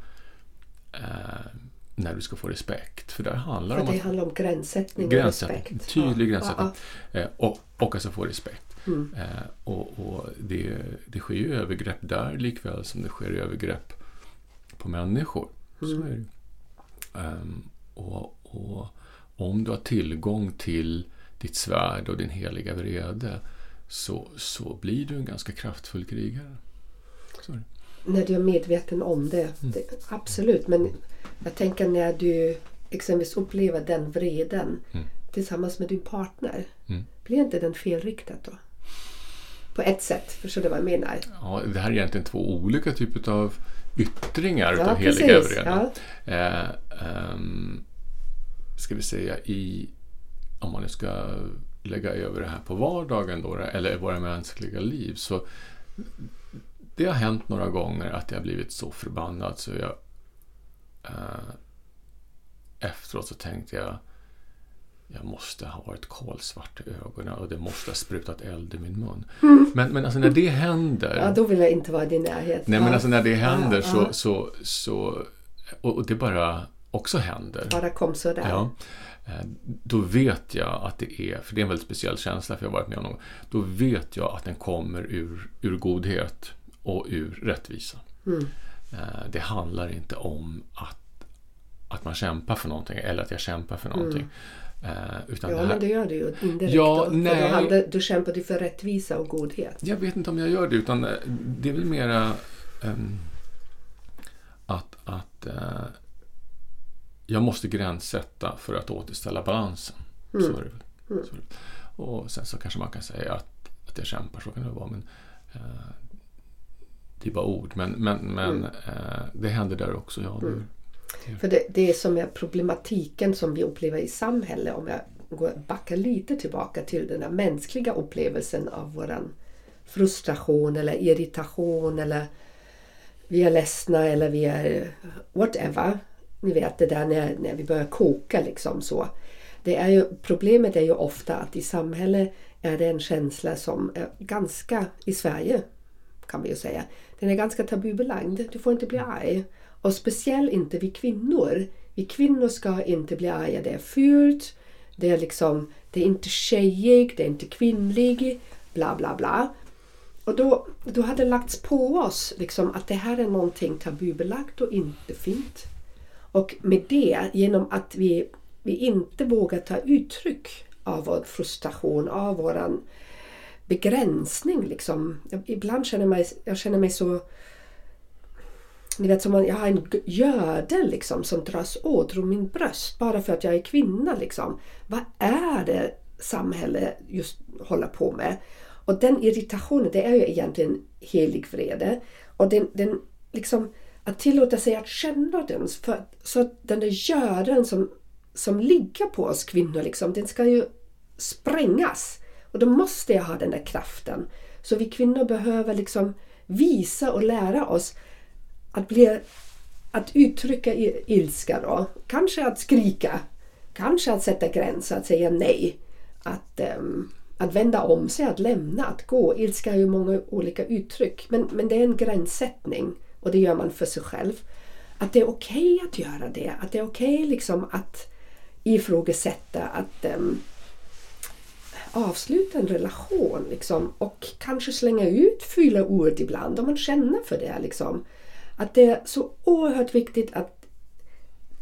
Speaker 2: eh, när du ska få respekt. För där handlar
Speaker 1: för
Speaker 2: om
Speaker 1: det handlar om gränssättning
Speaker 2: gränssättning,
Speaker 1: och respekt.
Speaker 2: Tydlig ja. gränssättning. Ja, ja. Eh, och, och alltså få respekt. Mm. Eh, och, och det, det sker ju övergrepp där likväl som det sker övergrepp på människor. Mm. Så är det. Um, och, och om du har tillgång till ditt svärd och din heliga vrede så, så blir du en ganska kraftfull krigare.
Speaker 1: Så när du är medveten om det, mm. det, Absolut, men jag tänker när du exempelvis upplever den vreden mm. tillsammans med din partner. Mm. Blir inte den felriktad då? på ett sätt. Förstår du vad jag menar?
Speaker 2: Ja, det här är egentligen två olika typer av yttringar ja, utav heliga vreden. Ja. Eh, um, ska vi säga i, om man nu ska lägga över det här på vardagen då, eller i våra mänskliga liv, så det har hänt några gånger att jag blivit så förbannad så jag eh, efteråt så tänkte jag jag måste ha varit kolsvart i ögonen och det måste ha sprutat eld i min mun. Mm. Men, men alltså när det händer...
Speaker 1: Ja, då vill jag inte vara i din närhet.
Speaker 2: Nej, men alltså när det händer ja, så, så, så... Och det bara också händer.
Speaker 1: Bara kom sådär.
Speaker 2: Ja. Eh, då vet jag att det är, för det är en väldigt speciell känsla för jag har varit med om någon, Då vet jag att den kommer ur, ur godhet och ur rättvisa. Mm. Eh, det handlar inte om att, att man kämpar för någonting eller att jag kämpar för någonting. Mm.
Speaker 1: Uh, utan ja, det här... men det gör du ju indirekt. Ja, då, nej. För hade, du kämpade för rättvisa och godhet.
Speaker 2: Jag vet inte om jag gör det, utan eh, det är väl mera um, att, att uh, jag måste gränssätta för att återställa balansen. Mm. Så är det Mm. Så, och sen så kanske man kan säga att, att jag kämpar, så kan det vara. Men, uh, det är bara ord, men, men, men mm. det händer där också. Ja, mm.
Speaker 1: För det, det som är problematiken som vi upplever i samhället, om jag går, backar lite tillbaka till den där mänskliga upplevelsen av våran frustration eller irritation eller vi är ledsna eller vi är whatever. Ni vet det där när, när vi börjar koka liksom så. Det är ju, problemet är ju ofta att i samhället är det en känsla som är ganska, i Sverige kan vi ju säga, den är ganska tabubelagd. Du får inte bli arg. Och speciellt inte vi kvinnor. Vi kvinnor ska inte bli arga. Det är fult. Det är liksom, det är inte tjejig, det är inte kvinnlig. Bla bla bla. Och då, då hade det lagts på oss liksom, att det här är någonting tabubelagt och inte fint. Och med det, genom att vi, vi inte vågar ta uttryck av vår frustration, av våran begränsning. Liksom. Ibland känner jag mig, jag känner mig så ni vet som man, jag har en gödel liksom som dras åt runt min bröst bara för att jag är kvinna. Liksom. Vad är det samhället just håller på med? Och den irritationen det är ju egentligen helig vrede. Och den, den liksom, att tillåta sig att känna den för, så att den där gödeln som, som ligger på oss kvinnor liksom, den ska ju sprängas. Och då måste jag ha den där kraften. Så vi kvinnor behöver liksom visa och lära oss att, bli, att uttrycka ilska då. Kanske att skrika. Kanske att sätta gränser, att säga nej. Att um, att vända om sig, att lämna, att gå. Ilska har ju många olika uttryck. Men, men det är en gränssättning och det gör man för sig själv. Att det är okej okay att göra det. Att det är okej okay liksom att ifrågasätta, att um, avsluta en relation liksom, och kanske slänga ut fyra ord ibland om man känner för det. Liksom. Att det är så oerhört viktigt att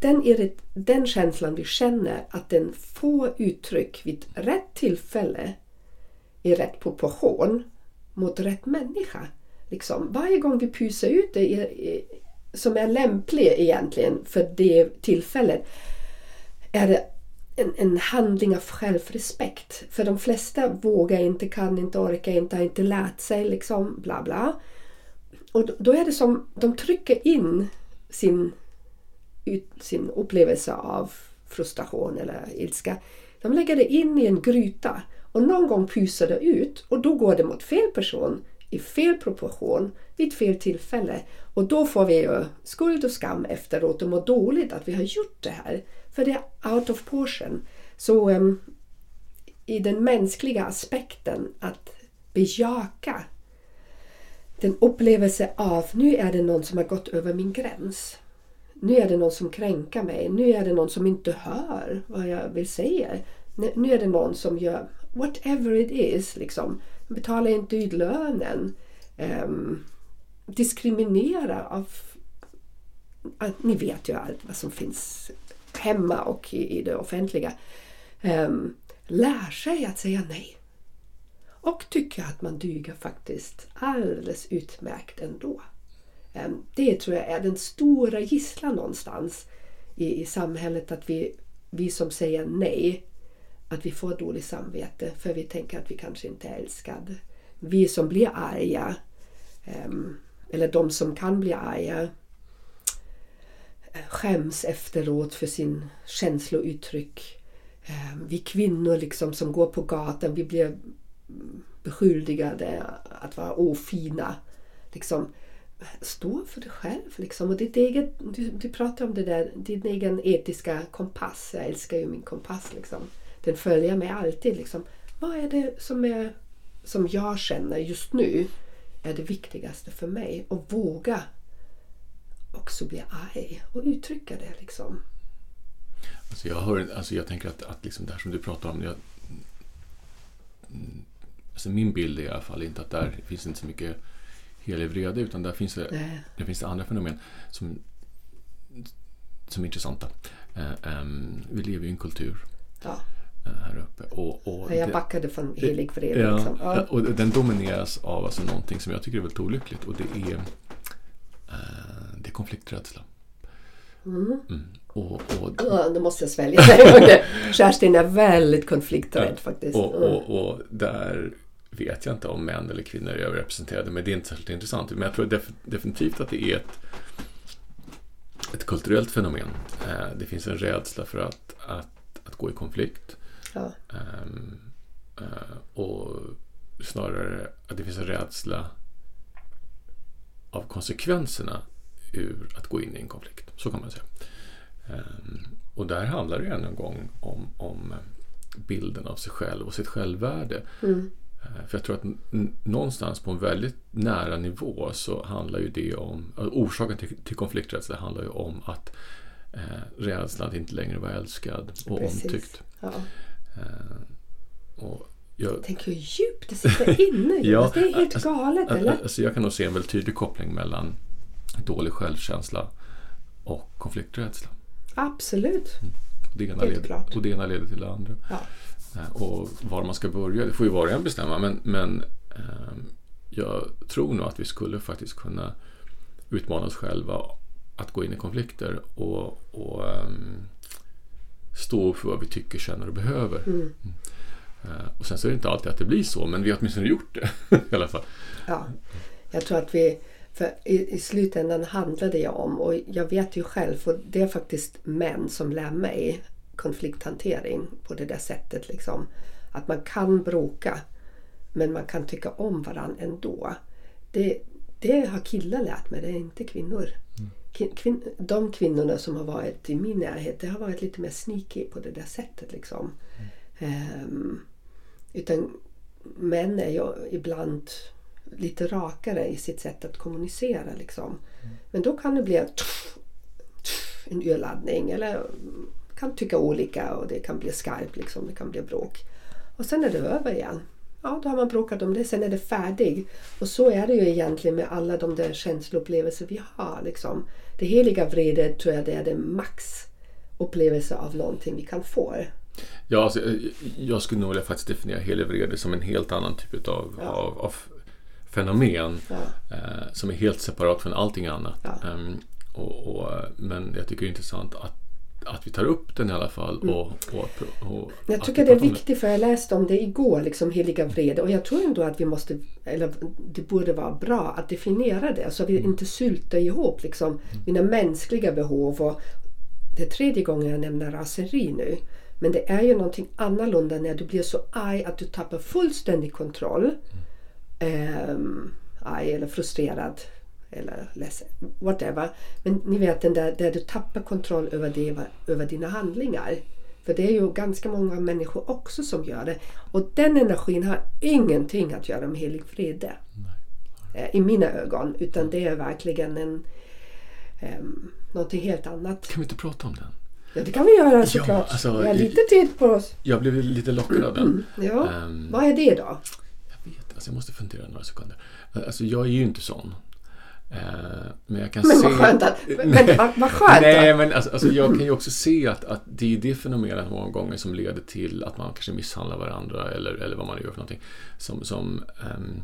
Speaker 1: den, den känslan vi känner, att den får uttryck vid rätt tillfälle i rätt proportion mot rätt människa. Liksom. Varje gång vi pyser ut det i, i, som är lämplig egentligen för det tillfället är det en, en, handling av självrespekt. För de flesta vågar inte, kan inte, orkar inte, har inte lärt sig liksom bla bla. Och då är det som de trycker in sin, sin upplevelse av frustration eller ilska. De lägger det in i en gryta och någon gång pyser det ut och då går det mot fel person i fel proportion vid fel tillfälle. Och då får vi ju skuld och skam efteråt och mår dåligt att vi har gjort det här. För det är out of portion. Så um, i den mänskliga aspekten att bejaka den upplevelse av nu är det någon som har gått över min gräns. Nu är det någon som kränker mig. Nu är det någon som inte hör vad jag vill säga. Nu är det någon som gör whatever it is. Liksom. Betalar inte ut lönen. Um, diskriminerar av... Ni vet ju allt vad som finns hemma och i, i det offentliga. Um, lär sig att säga nej. Och tycker att man duger faktiskt alldeles utmärkt ändå. Um, det tror jag är den stora gisslan någonstans i, i samhället att vi, vi som säger nej att vi får dåligt samvete för vi tänker att vi kanske inte är älskade. Vi som blir arga, um, eller de som kan bli arga, skäms efteråt för sin känslouttryck. Ehm, vi kvinnor liksom som går på gatan, vi blir beskyldigade att vara ofina. Liksom, stå för dig själv. Liksom. Och ditt eget, du, du pratar om det där, din egen etiska kompass. Jag älskar ju min kompass. Liksom den följer mig alltid. Liksom. Vad är det som, är, som jag känner just nu är det viktigaste för mig? Och våga också bli arg och uttrycka det. Liksom.
Speaker 2: Alltså jag, hör, alltså jag tänker att, att liksom det här som du pratar om. Jag, alltså min bild är i alla fall inte att där finns inte så mycket helig vrede utan där finns det, där finns det andra fenomen som, som är intressanta. Uh, um, vi lever i en kultur
Speaker 1: ja.
Speaker 2: Eh, här uppe. Och, och
Speaker 1: jag backade från helig vrede.
Speaker 2: Ja,
Speaker 1: liksom. ja.
Speaker 2: och den domineras av alltså någonting som jag tycker är väldigt olyckligt och det är, det är konflikträdsla.
Speaker 1: Mm.
Speaker 2: Mm. Och, och,
Speaker 1: uh, nu måste jag svälja. Kerstin är väldigt konflikträdd ja, faktiskt.
Speaker 2: Och, och, och, där vet jag inte om män eller kvinnor är överrepresenterade men det är inte särskilt intressant. Men jag tror def definitivt att det är ett, ett kulturellt fenomen. Uh, det finns en rädsla för att, att, att gå i konflikt.
Speaker 1: Ja.
Speaker 2: Um, uh, och snarare att det finns en rädsla av konsekvenserna ur att gå in i en konflikt. Så kan man säga. Um, och där handlar det än en gång om, om bilden av sig själv och sitt självvärde.
Speaker 1: Mm.
Speaker 2: Uh, för jag tror att någonstans på en väldigt nära nivå så handlar ju det om, orsaken till, till konflikträdsla handlar ju om att uh, rädslan att inte längre vara älskad och Precis. omtyckt.
Speaker 1: Ja.
Speaker 2: Uh, och jag,
Speaker 1: Tänk hur djupt det sitter inne. ja, det är helt alltså, galet, eller?
Speaker 2: Alltså jag kan nog se en väldigt tydlig koppling mellan dålig självkänsla och konflikträdsla.
Speaker 1: Absolut.
Speaker 2: Mm. Det ena helt leder, klart. Och det ena leder till det andra.
Speaker 1: Ja.
Speaker 2: Uh, och var man ska börja, det får ju var och en bestämma. Men, men uh, jag tror nog att vi skulle faktiskt kunna utmana oss själva att gå in i konflikter och, och um, stå upp för vad vi tycker, känner och behöver.
Speaker 1: Mm. Mm.
Speaker 2: Och sen så är det inte alltid att det blir så, men vi har åtminstone gjort det i alla fall.
Speaker 1: Ja, jag tror att vi... För i, i slutändan handlar det om, och jag vet ju själv, för det är faktiskt män som lär mig konflikthantering på det där sättet. Liksom. Att man kan bråka, men man kan tycka om varandra ändå. Det, det har killar lärt mig, det är inte kvinnor. Mm kvin de kvinnorna som har varit i min närhet det har varit lite mer sneaky på det där sättet. Liksom. Mm. Um, Utan män är ju ibland lite rakare i sitt sätt att kommunicera. Liksom. Men då kan det bli en, en urladdning eller kan tycka olika och det kan bli skarpt, liksom. det kan bli bråk. Och sen är det över igen. Ja, då har man bråkat om det, sen är det färdigt. Och så är det ju egentligen med alla de där känsloupplevelser vi har. Liksom. Det heliga vredet tror jag det är det max upplevelse av någonting vi kan få.
Speaker 2: Ja, alltså, jag skulle nog vilja faktiskt definiera helig vrede som en helt annan typ av,
Speaker 1: Ja.
Speaker 2: av, av fenomen
Speaker 1: Ja.
Speaker 2: eh, som är helt separat från allting annat.
Speaker 1: Ja.
Speaker 2: Ehm, och, och, men jag tycker det är intressant att, att vi tar upp den i alla fall. Och, och, och,
Speaker 1: Jag tycker det är viktigt för jag läste om det igår, liksom heliga vrede. Och jag tror ändå att vi måste, eller det borde vara bra att definiera det så vi inte syltar ihop liksom mina mänskliga behov. Och det är tredje gången jag nämner raseri nu. Men det är ju någonting annorlunda när du blir så arg att du tappar fullständig kontroll. Ehm, arg eller frustrerad eller ledsen, whatever. Men ni vet den där, där du tappar kontroll över, det, över dina handlingar. För det är ju ganska många människor också som gör det. Och den energin har ingenting att göra med helig vrede. Eh, I mina ögon. Utan det är verkligen en, um, någonting helt annat.
Speaker 2: Kan vi inte prata om den?
Speaker 1: Ja, det kan vi göra såklart.
Speaker 2: alltså,
Speaker 1: vi har lite tid på oss.
Speaker 2: Jag blev lite lockad av den.
Speaker 1: Ja.
Speaker 2: Ehm,
Speaker 1: Vad är det då?
Speaker 2: Jag vet, alltså jag måste fundera några sekunder. Alltså jag är ju inte sån. Eh, men jag kan
Speaker 1: Men
Speaker 2: se...
Speaker 1: vad skönt att, men,
Speaker 2: Nej.
Speaker 1: vad, skönt
Speaker 2: Nej, men alltså, alltså jag kan ju också se att, att det är det fenomenet många gånger som leder till att man kanske misshandlar varandra eller, eller vad man gör för någonting. Som, som ehm,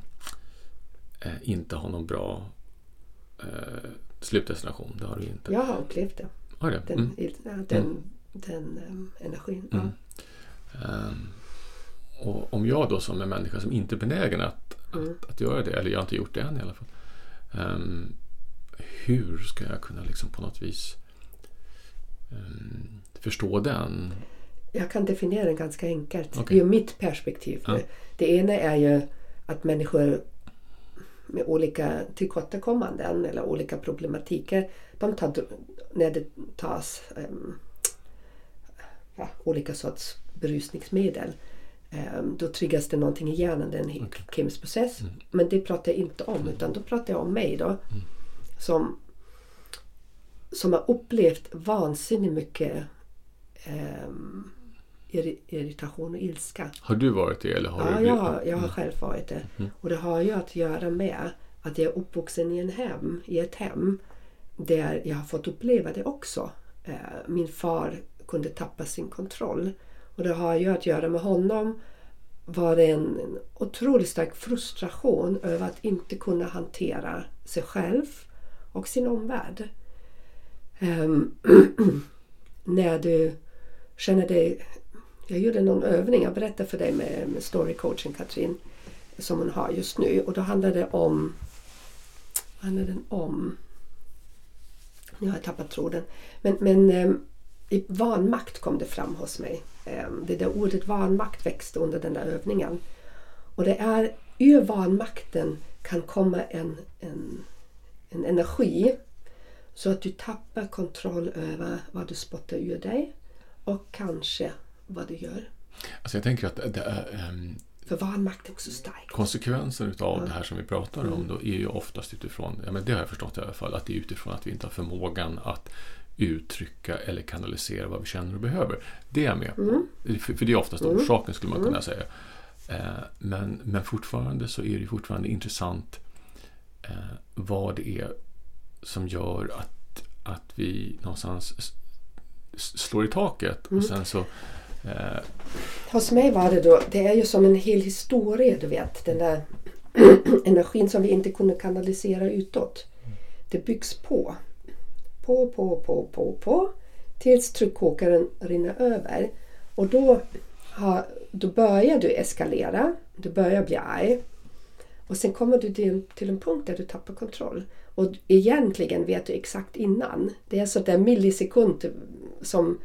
Speaker 2: eh, inte har någon bra eh, slutdestination. Det har du inte.
Speaker 1: Jag har upplevt det.
Speaker 2: Har du det?
Speaker 1: Den,
Speaker 2: Mm.
Speaker 1: ja, den, den um, energin. Ja.
Speaker 2: Mm. Ehm, och om jag då som en människa som inte är benägen att,
Speaker 1: Mm.
Speaker 2: att, att göra det, eller jag har inte gjort det än i alla fall. ehm, hur ska jag kunna liksom på något vis ehm, förstå den?
Speaker 1: Jag kan definiera den ganska enkelt.
Speaker 2: Okej.
Speaker 1: Ur mitt perspektiv.
Speaker 2: Ja.
Speaker 1: Det ena är ju att människor med olika tillkortakommanden eller olika problematiker, de tar, när det tas um, ja, olika sorts berusningsmedel, um, då triggas det någonting i hjärnan, det är en okay. kemisk process. Men det pratar jag inte om, utan då pratar jag om mig då. Som, som har upplevt vansinnigt mycket um, irritation och ilska.
Speaker 2: Har du varit det? Eller har
Speaker 1: Ja,
Speaker 2: du
Speaker 1: jag har, jag har själv varit det. Och det har ju att göra med att jag är uppvuxen i, en hem, i ett hem där jag har fått uppleva det också. Eh, Min far kunde tappa sin kontroll. Och det har ju att göra med honom var det en, otroligt stark frustration över att inte kunna hantera sig själv och sin omvärld. Um, när du känner dig jag gjorde någon övning, jag berättade för dig med, med storycoachen Katrin som hon har just nu och då handlade det om vad handlade den om? Nu har jag tappat tråden. Men, men eh, i vanmakt kom det fram hos mig. Ehm, det där ordet vanmakt växte under den där övningen. Och det är ur vanmakten kan komma en, en, en energi så att du tappar kontroll över vad du spottar ur dig och kanske vad du gör.
Speaker 2: Alltså jag tänker att det är, um,
Speaker 1: För vanmakt är också stark.
Speaker 2: konsekvensen utav ja. det här som vi pratar om då är ju oftast utifrån, ja men det har jag förstått i alla fall, att det är utifrån att vi inte har förmågan att uttrycka eller kanalisera vad vi känner och behöver. Det är jag med på.
Speaker 1: Mm.
Speaker 2: För, för det är oftast mm. orsaken skulle man mm. kunna säga. Eh, men, men fortfarande så är det fortfarande intressant eh, vad det är som gör att, att vi någonstans slår i taket och sen så
Speaker 1: Eh. Hos mig var det då, det är ju som en hel historia du vet. Den där energin som vi inte kunde kanalisera utåt. Det byggs på. På, på, på, på, på. Tills tryckkokaren rinner över. Och då, har, då börjar du eskalera. Du börjar bli arg. Och sen kommer du till, till en punkt där du tappar kontroll. Och egentligen vet du exakt innan. Det är så där millisekund som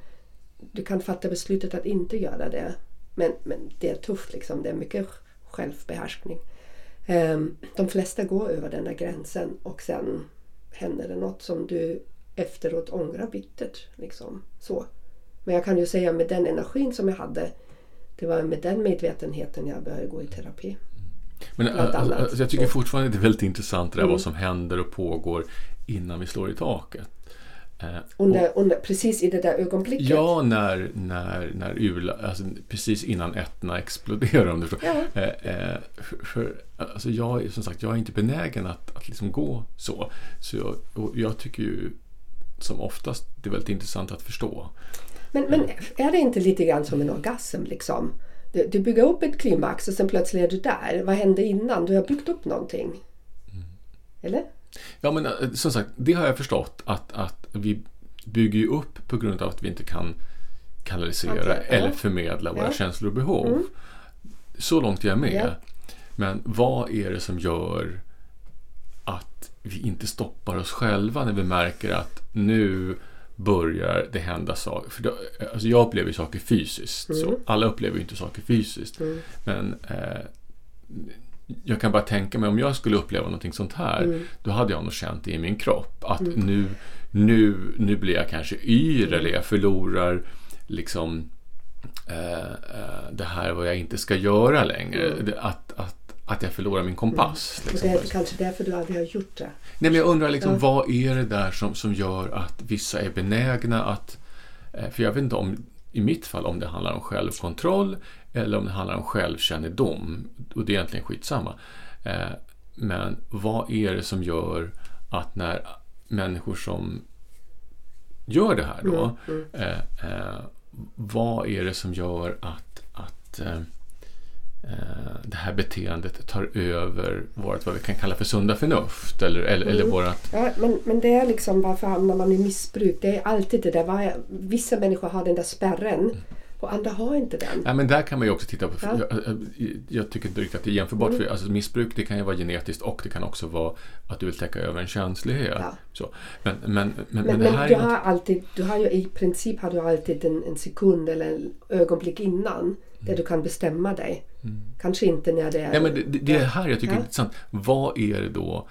Speaker 1: du kan fatta beslutet att inte göra det. Men, men det är tufft liksom. Det är mycket självbehärskning. Um, de flesta går över den där gränsen och sen händer det något som du efteråt ångrar bittert. Liksom. Så. Men jag kan ju säga med den energin som jag hade Det var med den medvetenheten jag började gå i terapi.
Speaker 2: Men
Speaker 1: Bland
Speaker 2: alltså, jag tycker fortfarande det är väldigt intressant det där
Speaker 1: Mm.
Speaker 2: vad som händer och pågår innan vi slår i taket. Eh,
Speaker 1: Under, under, precis i det där ögonblicket.
Speaker 2: Ja, när, när, när urla, alltså precis innan ätterna exploderar om du förstår.
Speaker 1: Ja.
Speaker 2: Eh, eh, för, för, alltså jag, som sagt, jag är inte benägen att, att liksom gå så. så jag, jag tycker ju som oftast det är väldigt intressant att förstå.
Speaker 1: Men, men är det inte lite grann som en orgasm liksom? Du, du bygger upp ett klimax och sen plötsligt är du där. Vad hände innan? Du har byggt upp någonting.
Speaker 2: Mm.
Speaker 1: Eller?
Speaker 2: Ja, men eh, som sagt, det har jag förstått att, att vi bygger ju upp på grund av att vi inte kan kanalisera
Speaker 1: ja.
Speaker 2: eller förmedla våra känslor och behov.
Speaker 1: Mm.
Speaker 2: Så långt är jag med. Men vad är det som gör att vi inte stoppar oss själva när vi märker att nu börjar det hända saker. För då, alltså jag upplever saker fysiskt. Så
Speaker 1: Mm.
Speaker 2: alla upplever ju inte saker fysiskt.
Speaker 1: Mm.
Speaker 2: Men eh, jag kan bara tänka mig om jag skulle uppleva någonting sånt här.
Speaker 1: Mm.
Speaker 2: Då hade jag nog känt det i min kropp. Att nu, nu, nu blir jag kanske yr eller jag förlorar liksom eh, eh, det här vad jag inte ska göra längre.
Speaker 1: Mm.
Speaker 2: Att, att, att jag förlorar min kompass.
Speaker 1: Och
Speaker 2: Liksom.
Speaker 1: det är kanske därför du aldrig har gjort det.
Speaker 2: Nej, men jag undrar liksom,
Speaker 1: Ja.
Speaker 2: vad är det där som, som gör att vissa är benägna att... eh, För jag vet inte om, i mitt fall, om det handlar om självkontroll eller om det handlar om självkännedom. Och det är egentligen skitsamma. Eh, Men vad är det som gör att när människor som gör det här då,
Speaker 1: Mm,
Speaker 2: eh, eh, vad är det som gör att, att eh, eh, det här beteendet tar över vårt, vad vi kan kalla för sunda förnuft eller, eller, eller
Speaker 1: Mm.
Speaker 2: vårat...
Speaker 1: Ja, men, men det är liksom varför hamnar man i missbruk? Det är alltid det där. Vissa människor har den där spärren och andra har inte den.
Speaker 2: Ja, men där kan man ju också titta på,
Speaker 1: Ja.
Speaker 2: jag, jag, tycker inte riktigt att det är jämförbart,
Speaker 1: Mm.
Speaker 2: för alltså, missbruk det kan ju vara genetiskt och det kan också vara att du vill täcka över en känslighet.
Speaker 1: Ja.
Speaker 2: Så. Men, men, men, men,
Speaker 1: Men,
Speaker 2: det här
Speaker 1: du
Speaker 2: är något-
Speaker 1: har alltid, du har ju i princip har du alltid en, en sekund eller en ögonblick innan där du kan bestämma dig. Kanske inte när det är...
Speaker 2: Ja, men det, det är här jag tycker
Speaker 1: Ja.
Speaker 2: är intressant. Vad är det då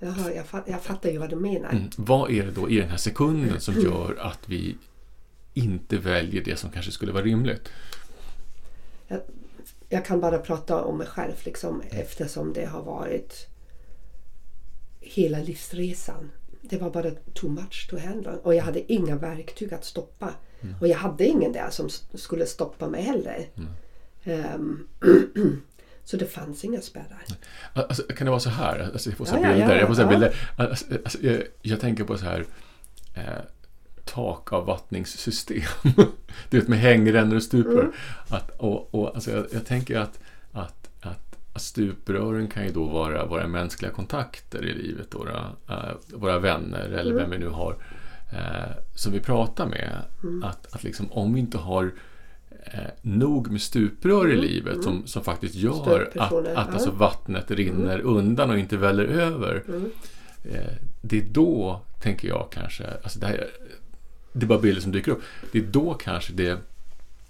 Speaker 1: Jaha, jag, fatt, jag fattar ju vad du menar.
Speaker 2: Mm. Vad är det då i den här sekunden som gör att vi inte väljer det som kanske skulle vara rimligt?
Speaker 1: Jag, jag kan bara prata om mig själv liksom, eftersom det har varit hela livsresan. Det var bara too much to handle. Och jag hade inga verktyg att stoppa. Och jag hade ingen där som skulle stoppa mig heller. Ehm, så det fanns inga spärrar.
Speaker 2: Alltså, kan det vara så här? Alltså, jag får se
Speaker 1: Ja, ja,
Speaker 2: bilder.
Speaker 1: ja,
Speaker 2: jag, får
Speaker 1: ja.
Speaker 2: bilder. Alltså, alltså, jag, jag tänker på så här eh, takavvattningssystem. du vet med hängrännor och stuprör.
Speaker 1: Mm.
Speaker 2: Att, och, och, alltså, jag, jag tänker att, att, att, att stuprören kan ju då vara våra mänskliga kontakter i livet. Våra, eh, våra vänner eller
Speaker 1: Mm.
Speaker 2: vem vi nu har eh, som vi pratar med.
Speaker 1: Mm.
Speaker 2: Att, att liksom, om vi inte har eh, nog med stuprör i livet som, som faktiskt gör att, att alltså vattnet rinner undan och inte väller över.
Speaker 1: Mm.
Speaker 2: Det är då, tänker jag kanske, alltså det, här, det är bara bilder som dyker upp, det är då kanske det,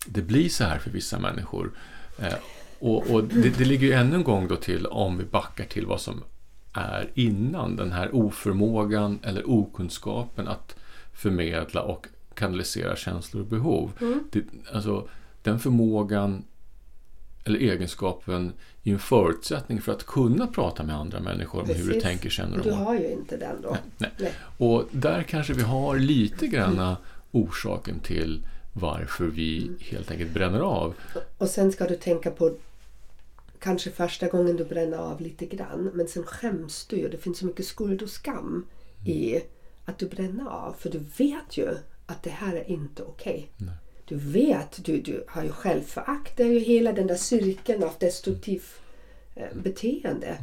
Speaker 2: det blir så här för vissa människor. Eh, och och det, det ligger ju ännu en gång då till om vi backar till vad som är innan den här oförmågan eller okunskapen att förmedla och kanalisera känslor och behov.
Speaker 1: Mm.
Speaker 2: Det, alltså, den förmågan eller egenskapen är en förutsättning för att kunna prata med andra människor om hur du tänker, känner och
Speaker 1: du
Speaker 2: mår.
Speaker 1: har ju inte den då.
Speaker 2: Nej, nej.
Speaker 1: Nej.
Speaker 2: Och där kanske vi har lite granna orsaken till varför vi helt enkelt bränner av.
Speaker 1: Och sen ska du tänka på kanske första gången du bränner av lite grann men sen skäms du ju. Det finns så mycket skuld och skam i att du bränner av. För du vet ju att det här är inte okej. Du vet, du, du har ju självförakt. Det är ju hela den där cirkeln av destruktivt eh, beteende.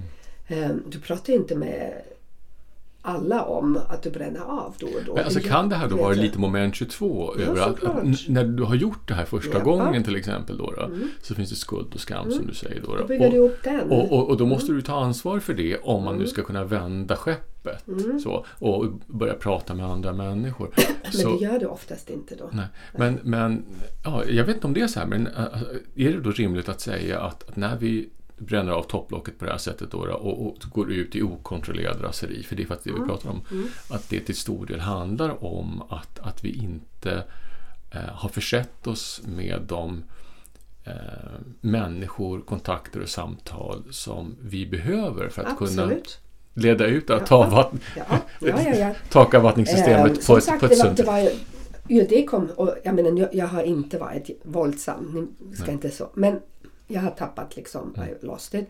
Speaker 1: Eh, du pratar inte med alla om att du bränner av då och då.
Speaker 2: Men alltså, kan det här då vara lite moment 22
Speaker 1: Ja,
Speaker 2: över att, att när du har gjort det här första
Speaker 1: Ja.
Speaker 2: gången till exempel då, då så finns det skuld och skam som du säger då.
Speaker 1: Då
Speaker 2: då.
Speaker 1: bygger du
Speaker 2: Och,
Speaker 1: upp den.
Speaker 2: och, och, och då måste du ta ansvar för det om man nu ska kunna vända skeppet så, och börja prata med andra människor.
Speaker 1: men
Speaker 2: Så-
Speaker 1: det gör du oftast inte då.
Speaker 2: Nej. Men, men ja, jag vet inte om det är så här, men äh, är det då rimligt att säga att, att när vi bränner av topplocket på det här sättet då, och, och går ut i okontrollerad raseri, för det är faktiskt det vi pratar om, att det till stor del handlar om att, att vi inte eh, har försett oss med de eh, människor, kontakter och samtal som vi behöver för att kunna
Speaker 1: Absolut.
Speaker 2: leda ut att ta vatten,
Speaker 1: Ja, ja, ja.
Speaker 2: takavvattningssystemet
Speaker 1: Eh,
Speaker 2: på ett, på ett sunt sätt.
Speaker 1: ju det kom, och jag menar, jag har inte varit våldsam, ni ska
Speaker 2: Nej.
Speaker 1: inte så, men jag har tappat liksom,
Speaker 2: Mm.
Speaker 1: I lost it.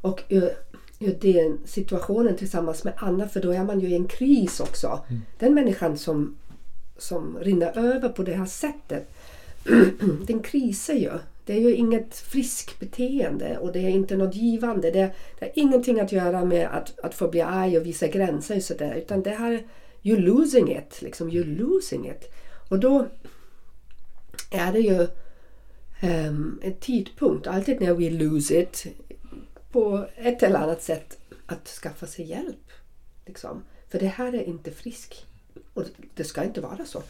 Speaker 1: Och ju, ju den situationen tillsammans med Anna, för då är man ju i en kris också.
Speaker 2: Mm.
Speaker 1: Den människan som, som rinner över på det här sättet, den krisar ju. Det är ju inget frisk beteende och det är inte något givande. Det, det har ingenting att göra med att, att få bli arg och visa gränser och sådär. Utan det här, you're losing it. Liksom, you're losing it. Och då är det ju Ehm, um, en tidpunkt, alltid när we lose it, på ett eller annat sätt att skaffa sig hjälp. Liksom. För det här är inte frisk. Och det ska inte vara så.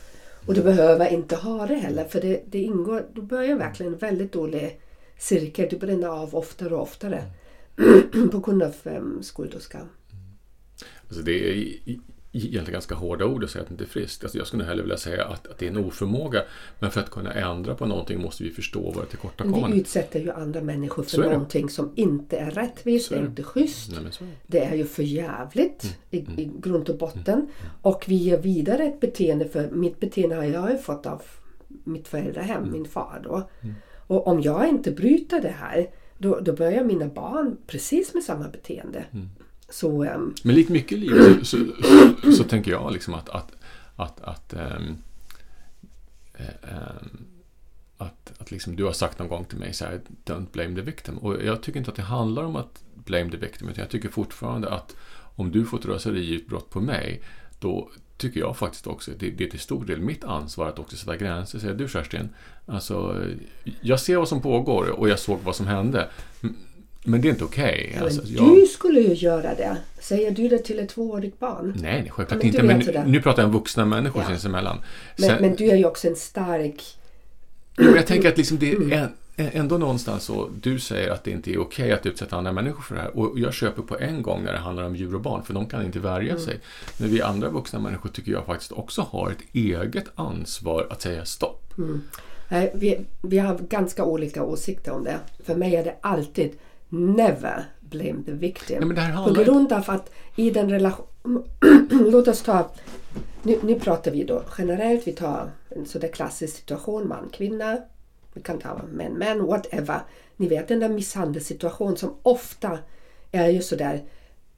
Speaker 1: Och du behöver inte ha det heller för det, det ingår, du börjar verkligen en väldigt dålig cirkel. Du bränner av oftare och oftare. på grund av um, skuld och skam. Mm.
Speaker 2: Alltså det är egentligen ganska hårda ord att säga att det inte är friskt. Alltså jag skulle hellre vilja säga att, att det är en oförmåga. Men för att kunna ändra på någonting måste vi förstå våra
Speaker 1: Men vi
Speaker 2: tillkortakommanden.
Speaker 1: utsätter ju andra människor för någonting som inte är rättvist, det
Speaker 2: är det.
Speaker 1: inte schysst.
Speaker 2: Nej, är det.
Speaker 1: Det är ju för jävligt i,
Speaker 2: Mm.
Speaker 1: i grund och botten. Och vi ger vidare ett beteende, för mitt beteende har jag ju fått av mitt föräldrahem,
Speaker 2: Mm.
Speaker 1: min far då. Och om jag inte bryter det här, då, då börjar mina barn precis med samma beteende.
Speaker 2: Mm.
Speaker 1: Så um...
Speaker 2: Men likt mycket i livet så, så, så, så tänker jag liksom att, att, att, att, um, att, att liksom du har sagt någon gång till mig så här, don't blame the victim. Och jag tycker inte att det handlar om att blame the victim, utan jag tycker fortfarande att om du får ett raseriutbrott på mig, då tycker jag faktiskt också att det, det är till stor del mitt ansvar att också sätta gränser. Säger du Kerstin, alltså, jag ser vad som pågår och jag såg vad som hände. Men det är inte okej.
Speaker 1: ja,
Speaker 2: Alltså, jag-
Speaker 1: du skulle ju göra det. Säger du det till ett tvåårigt barn?
Speaker 2: Nej, nej självklart
Speaker 1: men
Speaker 2: inte. Men
Speaker 1: är.
Speaker 2: nu pratar jag om vuxna människor
Speaker 1: Ja.
Speaker 2: sinsemellan.
Speaker 1: Men,
Speaker 2: Sen-
Speaker 1: men du är ju också en stark...
Speaker 2: Jo, jag tänker att liksom det
Speaker 1: Mm.
Speaker 2: är ändå någonstans så, du säger att det inte är okej att utsätta andra människor för det här. Och jag köper på en gång när det handlar om djur och barn, för de kan inte värja
Speaker 1: Mm.
Speaker 2: sig. Men vi andra vuxna människor tycker jag faktiskt också har ett eget ansvar att säga stopp.
Speaker 1: Nej, vi, vi har ganska olika åsikter om det. För mig är det alltid never blame the victim.
Speaker 2: Nej,
Speaker 1: På grund av att i den relation... Låt oss ta... Nu, nu pratar vi då generellt. Vi tar en sådär klassisk situation. Man, kvinna. Vi kan ta män, män, whatever. Ni vet den där misshandelssituation som ofta är ju sådär.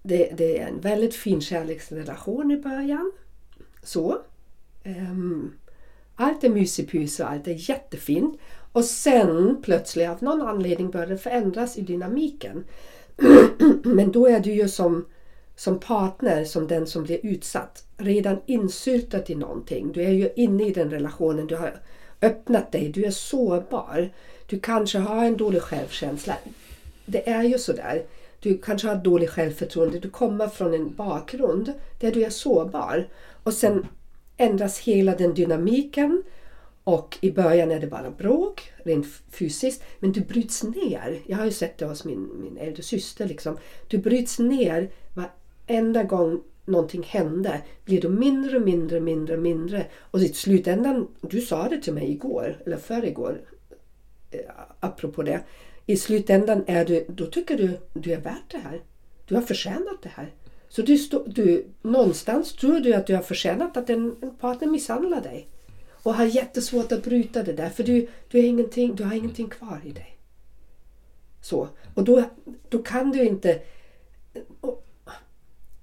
Speaker 1: Det, det är en väldigt fin kärleksrelation i början. Så. Ehm, allt är mysipys och allt är jättefint. Och sen plötsligt av någon anledning börjar det förändras i dynamiken. Men då är du ju som, som partner, som den som blir utsatt, redan insyltad i någonting. Du är ju inne i den relationen, du har öppnat dig, du är sårbar. Du kanske har en dålig självkänsla. Det är ju sådär. Du kanske har dålig självförtroende, du kommer från en bakgrund där du är sårbar. Och sen ändras hela den dynamiken och i början är det bara bråk, rent fysiskt, men du bryts ner. Jag har ju sett det hos min, min äldre syster. Liksom. Du bryts ner varenda gång någonting hände. Blir du mindre, mindre, mindre, mindre. Och i slutändan, du sa det till mig igår, eller förr igår, eh, apropå det. I slutändan är du, då tycker du du är värt det här. Du har förtjänat det här. Så du, stå, du någonstans tror du att du har förtjänat att en, en partner misshandlar dig. Och har jättesvårt att bryta det där för du, du, är ingenting, du har ingenting kvar i dig. Så. Och då, då kan du inte... Och,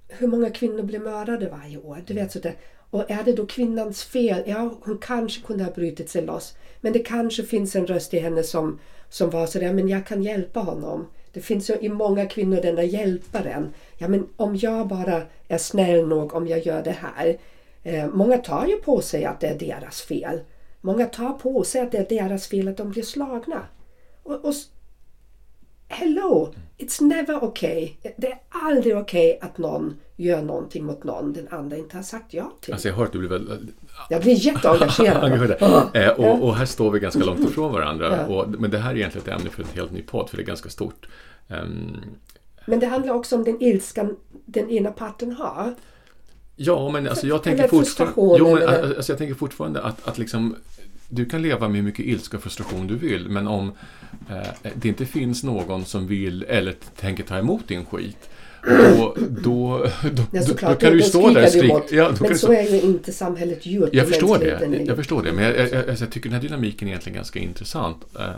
Speaker 1: hur många kvinnor blir mördade varje år? Du vet sådär. Och är det då kvinnans fel? Ja, hon kanske kunde ha brutit sig loss. Men det kanske finns en röst i henne som, som var sådär, men jag kan hjälpa honom. Det finns ju i många kvinnor den där hjälparen. Ja, men om jag bara är snäll nog, om jag gör det här. Eh, många tar ju på sig att det är deras fel. Många tar på sig att det är deras fel att de blir slagna. Och, och Hello! It's never okay. Det är aldrig okej okay att någon gör någonting mot någon den andra inte har sagt ja till.
Speaker 2: Alltså jag hör att du blir väldigt
Speaker 1: Jag blir jätteengagerad.
Speaker 2: engagerad. Eh, och, och här står vi ganska långt ifrån varandra. Och, men det här är egentligen ett ämne för ett helt ny podd, för det är ganska stort. Ehm,
Speaker 1: Men det handlar också om den ilskan den ena parten har.
Speaker 2: Ja, men alltså jag tänker fortfarande, jo, men, alltså jag tänker fortfarande att, att liksom du kan leva med hur mycket ilska och frustration du vill, men om eh, det inte finns någon som vill eller tänker ta emot din skit, då, då, då,
Speaker 1: Ja,
Speaker 2: då,
Speaker 1: såklart,
Speaker 2: då kan du ju stå där och skrika. Ja,
Speaker 1: Men så är ju inte samhället gjort.
Speaker 2: jag förstår det. Jag, förstår det. Men jag, jag, jag, alltså, jag tycker den här dynamiken är egentligen ganska intressant. Eh, eh,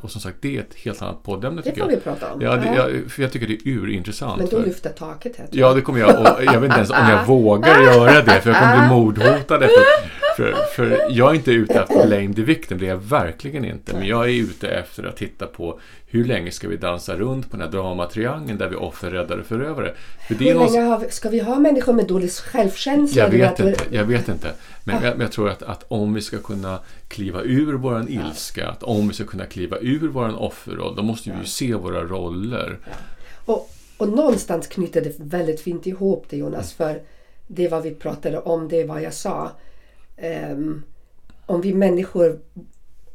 Speaker 2: och som sagt, det är ett helt annat poddämne
Speaker 1: Det får vi prata om.
Speaker 2: Ja, det,
Speaker 1: Ja.
Speaker 2: jag, för jag tycker det är urintressant.
Speaker 1: Men då lyfter taket här.
Speaker 2: Ja, det kommer jag. Och jag vet inte ens om jag vågar göra det, för jag kommer bli mordhotad. Efter, för, för jag är inte ute efter att blame the victim, det är jag verkligen inte. Men jag är ute efter att titta på hur länge ska vi dansa runt på den här dramatriangeln där vi offer, räddare, förövare. För det är
Speaker 1: Hur länge har ska vi ha människor med dålig självkänsla?
Speaker 2: jag vet inte. Jag vet inte. Men jag, men jag tror att, att om vi ska kunna kliva ur våran ilska, att om vi ska kunna kliva ur våran offerroll, då måste vi ju se våra roller.
Speaker 1: Och, och någonstans knyter det väldigt fint ihop det Jonas. För det vad vi pratade om, det är vad jag sa um, om vi människor,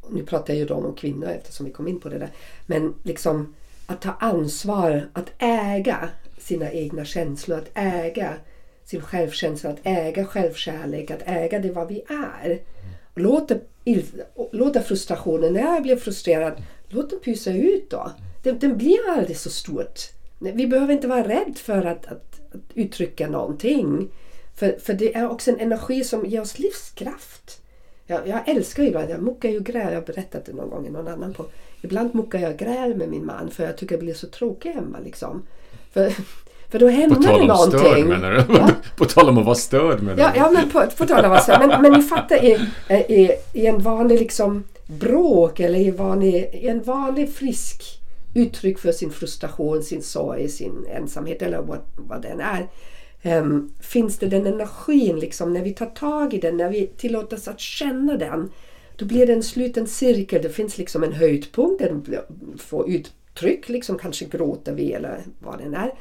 Speaker 1: nu pratar jag ju då om kvinnor eftersom vi kom in på det där. Men liksom att ta ansvar, att äga sina egna känslor, att äga sin självkänsla, att äga självkärlek, att äga det vad vi är. Och låta, låta frustrationen, när jag blir frustrerad, låt den pysa ut då. Den, den blir aldrig så stort. Vi behöver inte vara rädda för att, att, att uttrycka någonting. För, för det är också en energi som ger oss livskraft. Jag, jag älskar ju ibland, jag muckar ju gräl, jag har berättat det någon gång i någon annan på. Ibland muckar jag gräl med min man för jag tycker det blir så tråkigt hemma liksom. För, för då
Speaker 2: På
Speaker 1: händer
Speaker 2: tal
Speaker 1: det
Speaker 2: om störd
Speaker 1: någonting.
Speaker 2: menar du?
Speaker 1: Ja.
Speaker 2: På tal om att vara störd menar
Speaker 1: Ja,
Speaker 2: du?
Speaker 1: ja men på, på tal om vad jag men, men ni fattar i, i, i en vanlig liksom bråk eller i, vanlig, i en vanlig frisk uttryck för sin frustration, sin sorg, sin ensamhet eller vad, vad den är um, finns det den energin liksom när vi tar tag i den, när vi tillåter oss att känna den. Då blir det en sluten cirkel. Det finns liksom en höjdpunkt, den får uttryck, liksom kanske gråter vi eller vad den är.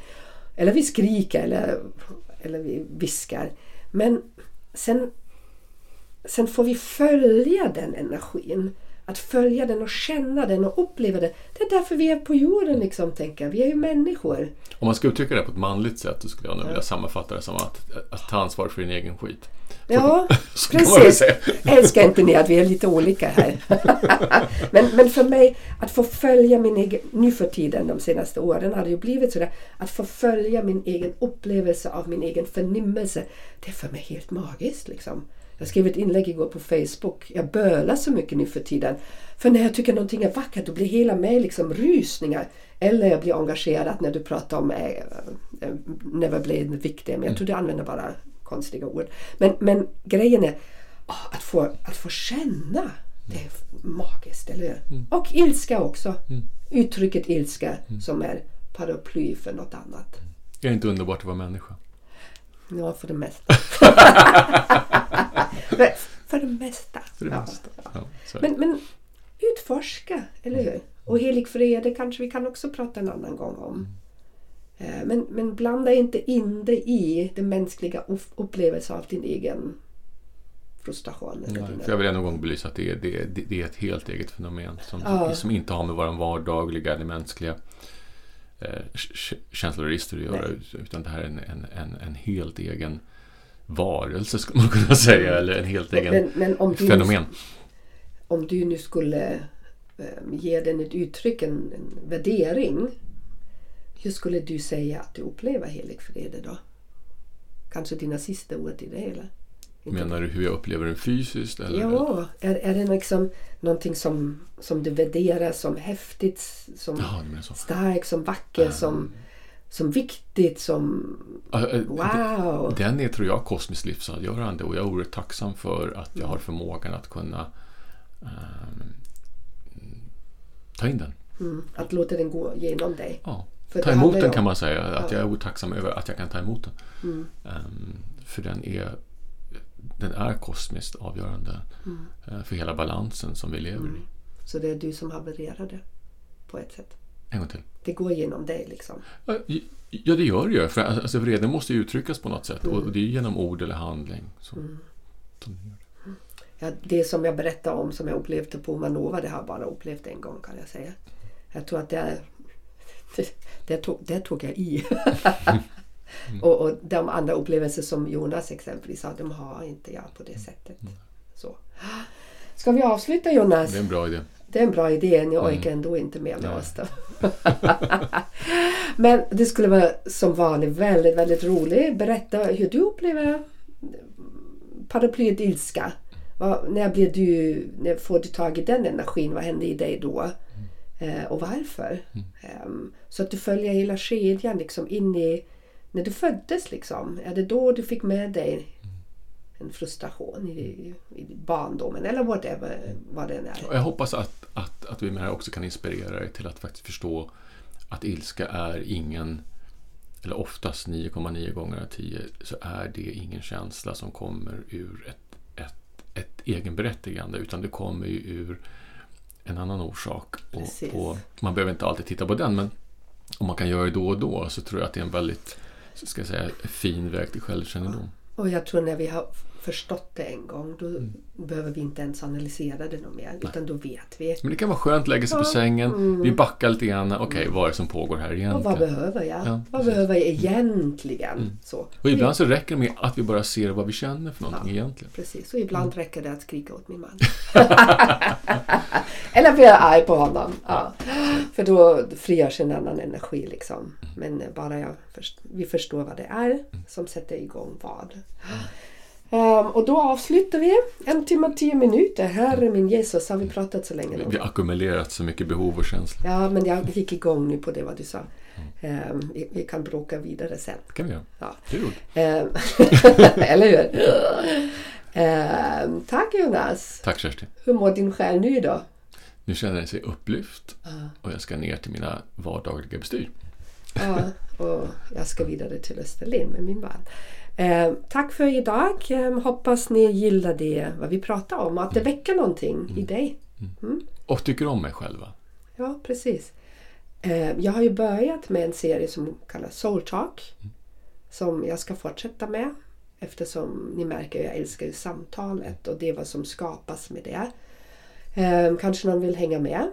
Speaker 1: Eller vi skriker eller, eller vi viskar. Men sen, sen får vi följa den energin. Att följa den och känna den och uppleva den. Det är därför vi är på jorden liksom, tänker jag. Vi är ju människor.
Speaker 2: Om man ska uttrycka det på ett manligt sätt så skulle jag nog vilja sammanfatta det som att, att ta ansvar för din egen skit.
Speaker 1: Ja,
Speaker 2: Så
Speaker 1: precis. Älskar inte ni att vi är lite olika här? men, men för mig, att få följa min egen, nu för tiden, de senaste åren har det ju blivit sådär, att få följa min egen upplevelse av min egen förnimmelse, det är för mig helt magiskt liksom. Jag skrev ett inlägg igår på Facebook. Jag bölar så mycket nu för tiden. För när jag tycker någonting är vackert då blir hela mig liksom rysningar. Eller jag blir engagerad när du pratar om äh, äh, Never blame victim. Jag tror du använder bara konstiga ord. Men, men grejen är åh, att, få, att få känna. Det är magiskt, eller hur? Och ilska också. Uttrycket ilska som är paraply för något annat.
Speaker 2: Är det inte underbart att vara människa?
Speaker 1: Ja, för det mesta. För det mesta.
Speaker 2: För det
Speaker 1: ja.
Speaker 2: mesta. Ja, det.
Speaker 1: Men, men utforska, eller hur? Och helig vrede kanske vi kan också prata en annan gång om. Eh, Men, men blanda inte in det i den mänskliga upp- upplevelsen av din egen frustration.
Speaker 2: Nej, för jag vill en gång belysa att det är, det, det är ett helt eget fenomen som,
Speaker 1: Ja.
Speaker 2: som inte har med vår vardagliga eller mänskliga eh, k- känsloregister att göra. Utan det här är en, en, en, en helt egen varelse skulle man kunna säga. Eller en helt egen
Speaker 1: men, men om,
Speaker 2: fenomen.
Speaker 1: om du nu skulle eh, ge den ett uttryck, en, en värdering. Hur skulle du säga att du upplever helig vrede då? Kanske dina sista ord i det hela?
Speaker 2: Menar du hur jag upplever den fysiskt? Eller?
Speaker 1: Ja, är, är det liksom någonting som, som du värderar som häftigt, som
Speaker 2: Ja,
Speaker 1: starkt, som vackert, som, som viktigt, som
Speaker 2: eh,
Speaker 1: wow?
Speaker 2: Den är, tror jag, kosmiskt livsavgörande och jag är oerhört tacksam för att jag har förmågan att kunna ehm, ta in den.
Speaker 1: Mm, att låta den gå genom dig.
Speaker 2: Ja.
Speaker 1: För
Speaker 2: ta emot den kan man säga. Att
Speaker 1: Ja.
Speaker 2: jag är oerhört tacksam över att jag kan ta emot den.
Speaker 1: Mm.
Speaker 2: Ehm, för den är, den är kosmiskt avgörande
Speaker 1: Mm.
Speaker 2: eh, för hela balansen som vi lever i.
Speaker 1: Så det är du som havererar det på ett sätt.
Speaker 2: En gång till.
Speaker 1: Det går genom dig liksom.
Speaker 2: Ja, det gör det ju. För alltså, vreden måste ju uttryckas på något sätt.
Speaker 1: Mm.
Speaker 2: Och det är genom ord eller handling. Som, som det gör det.
Speaker 1: Ja, det som jag berättade om som jag upplevde på Manova, det har jag bara upplevt en gång kan jag säga. Jag tror att det är... Det, det, tog, det tog jag i. och, och de andra upplevelser som Jonas exempelvis sa, de har inte jag på det sättet. Så. Ska vi avsluta Jonas?
Speaker 2: Det är en bra idé.
Speaker 1: Det är en bra idé. Ni orkar ändå inte med med oss då. Men det skulle vara som vanligt väldigt, väldigt roligt. Berätta hur du upplever paraplyet ilska. Vad, när, blir du, när får du tag i den energin? Vad händer i dig då? Eh, och varför? Ehm, så att du följer hela kedjan liksom in i när du föddes. Liksom. Är det då du fick med dig en frustration i, i barndomen eller whatever vad det är?
Speaker 2: Jag hoppas att, att, att vi med det här också kan inspirera dig till att faktiskt förstå att ilska är ingen, eller oftast 9,9 gånger av 10, så är det ingen känsla som kommer ur ett, ett, ett egenberättigande, utan det kommer ju ur en annan orsak. Och, och man behöver inte alltid titta på den, men om man kan göra det då och då så tror jag att det är en väldigt ska jag säga, fin väg till självkännedom.
Speaker 1: Och jag tror när vi har förstått det en gång då behöver vi inte ens analysera det något mer utan då vet vi.
Speaker 2: Men det kan vara skönt att lägga sig på sängen, vi backar lite grann. Okej, vad är det som pågår här
Speaker 1: Mm. Och vad
Speaker 2: egentligen?
Speaker 1: behöver jag?
Speaker 2: Ja,
Speaker 1: vad
Speaker 2: precis.
Speaker 1: behöver jag egentligen? Så.
Speaker 2: Och ibland så räcker det med att vi bara ser vad vi känner för någonting
Speaker 1: Ja.
Speaker 2: egentligen.
Speaker 1: Precis, och ibland räcker det att skrika åt min man. Eller blir jag arg på honom. Ja. För då frigörs en annan energi liksom. Men bara jag vi förstår vad det är som sätter igång vad. Ehm, och då avslutar vi. En timme och tio minuter. Herre min Jesus, har vi pratat så länge
Speaker 2: Vi
Speaker 1: nu?
Speaker 2: har ackumulerat så mycket behov och känslor.
Speaker 1: Ja, men jag gick igång nu på det vad du sa. Ehm, vi, vi kan bråka vidare sen.
Speaker 2: Kan vi göra.
Speaker 1: Ja. Ehm, Eller hur? Tack Jonas.
Speaker 2: Tack Kerstin.
Speaker 1: Hur mår din själ nu då?
Speaker 2: Nu känner den sig upplyft och jag ska ner till mina vardagliga bestyr.
Speaker 1: Ja, och jag ska vidare till Österlen med min man. Eh, tack för idag. Eh, hoppas ni gillade vad vi pratade om och att det väcker någonting i dig.
Speaker 2: Och tycker om mig själva.
Speaker 1: Ja, precis. Eh, jag har ju börjat med en serie som kallas Soul Talk. Som jag ska fortsätta med. Eftersom ni märker, jag älskar ju samtalet och det är vad som skapas med det. Kanske någon vill hänga med.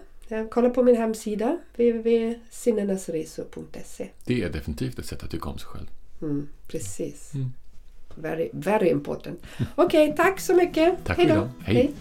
Speaker 1: Kolla på min hemsida www.sinnenasresor.se
Speaker 2: Det är definitivt ett sätt att tycka om sig själv.
Speaker 1: Mm, precis. Very, very important. Okej, tack så mycket.
Speaker 2: Tack
Speaker 1: Hej
Speaker 2: för
Speaker 1: då.
Speaker 2: idag. Hej.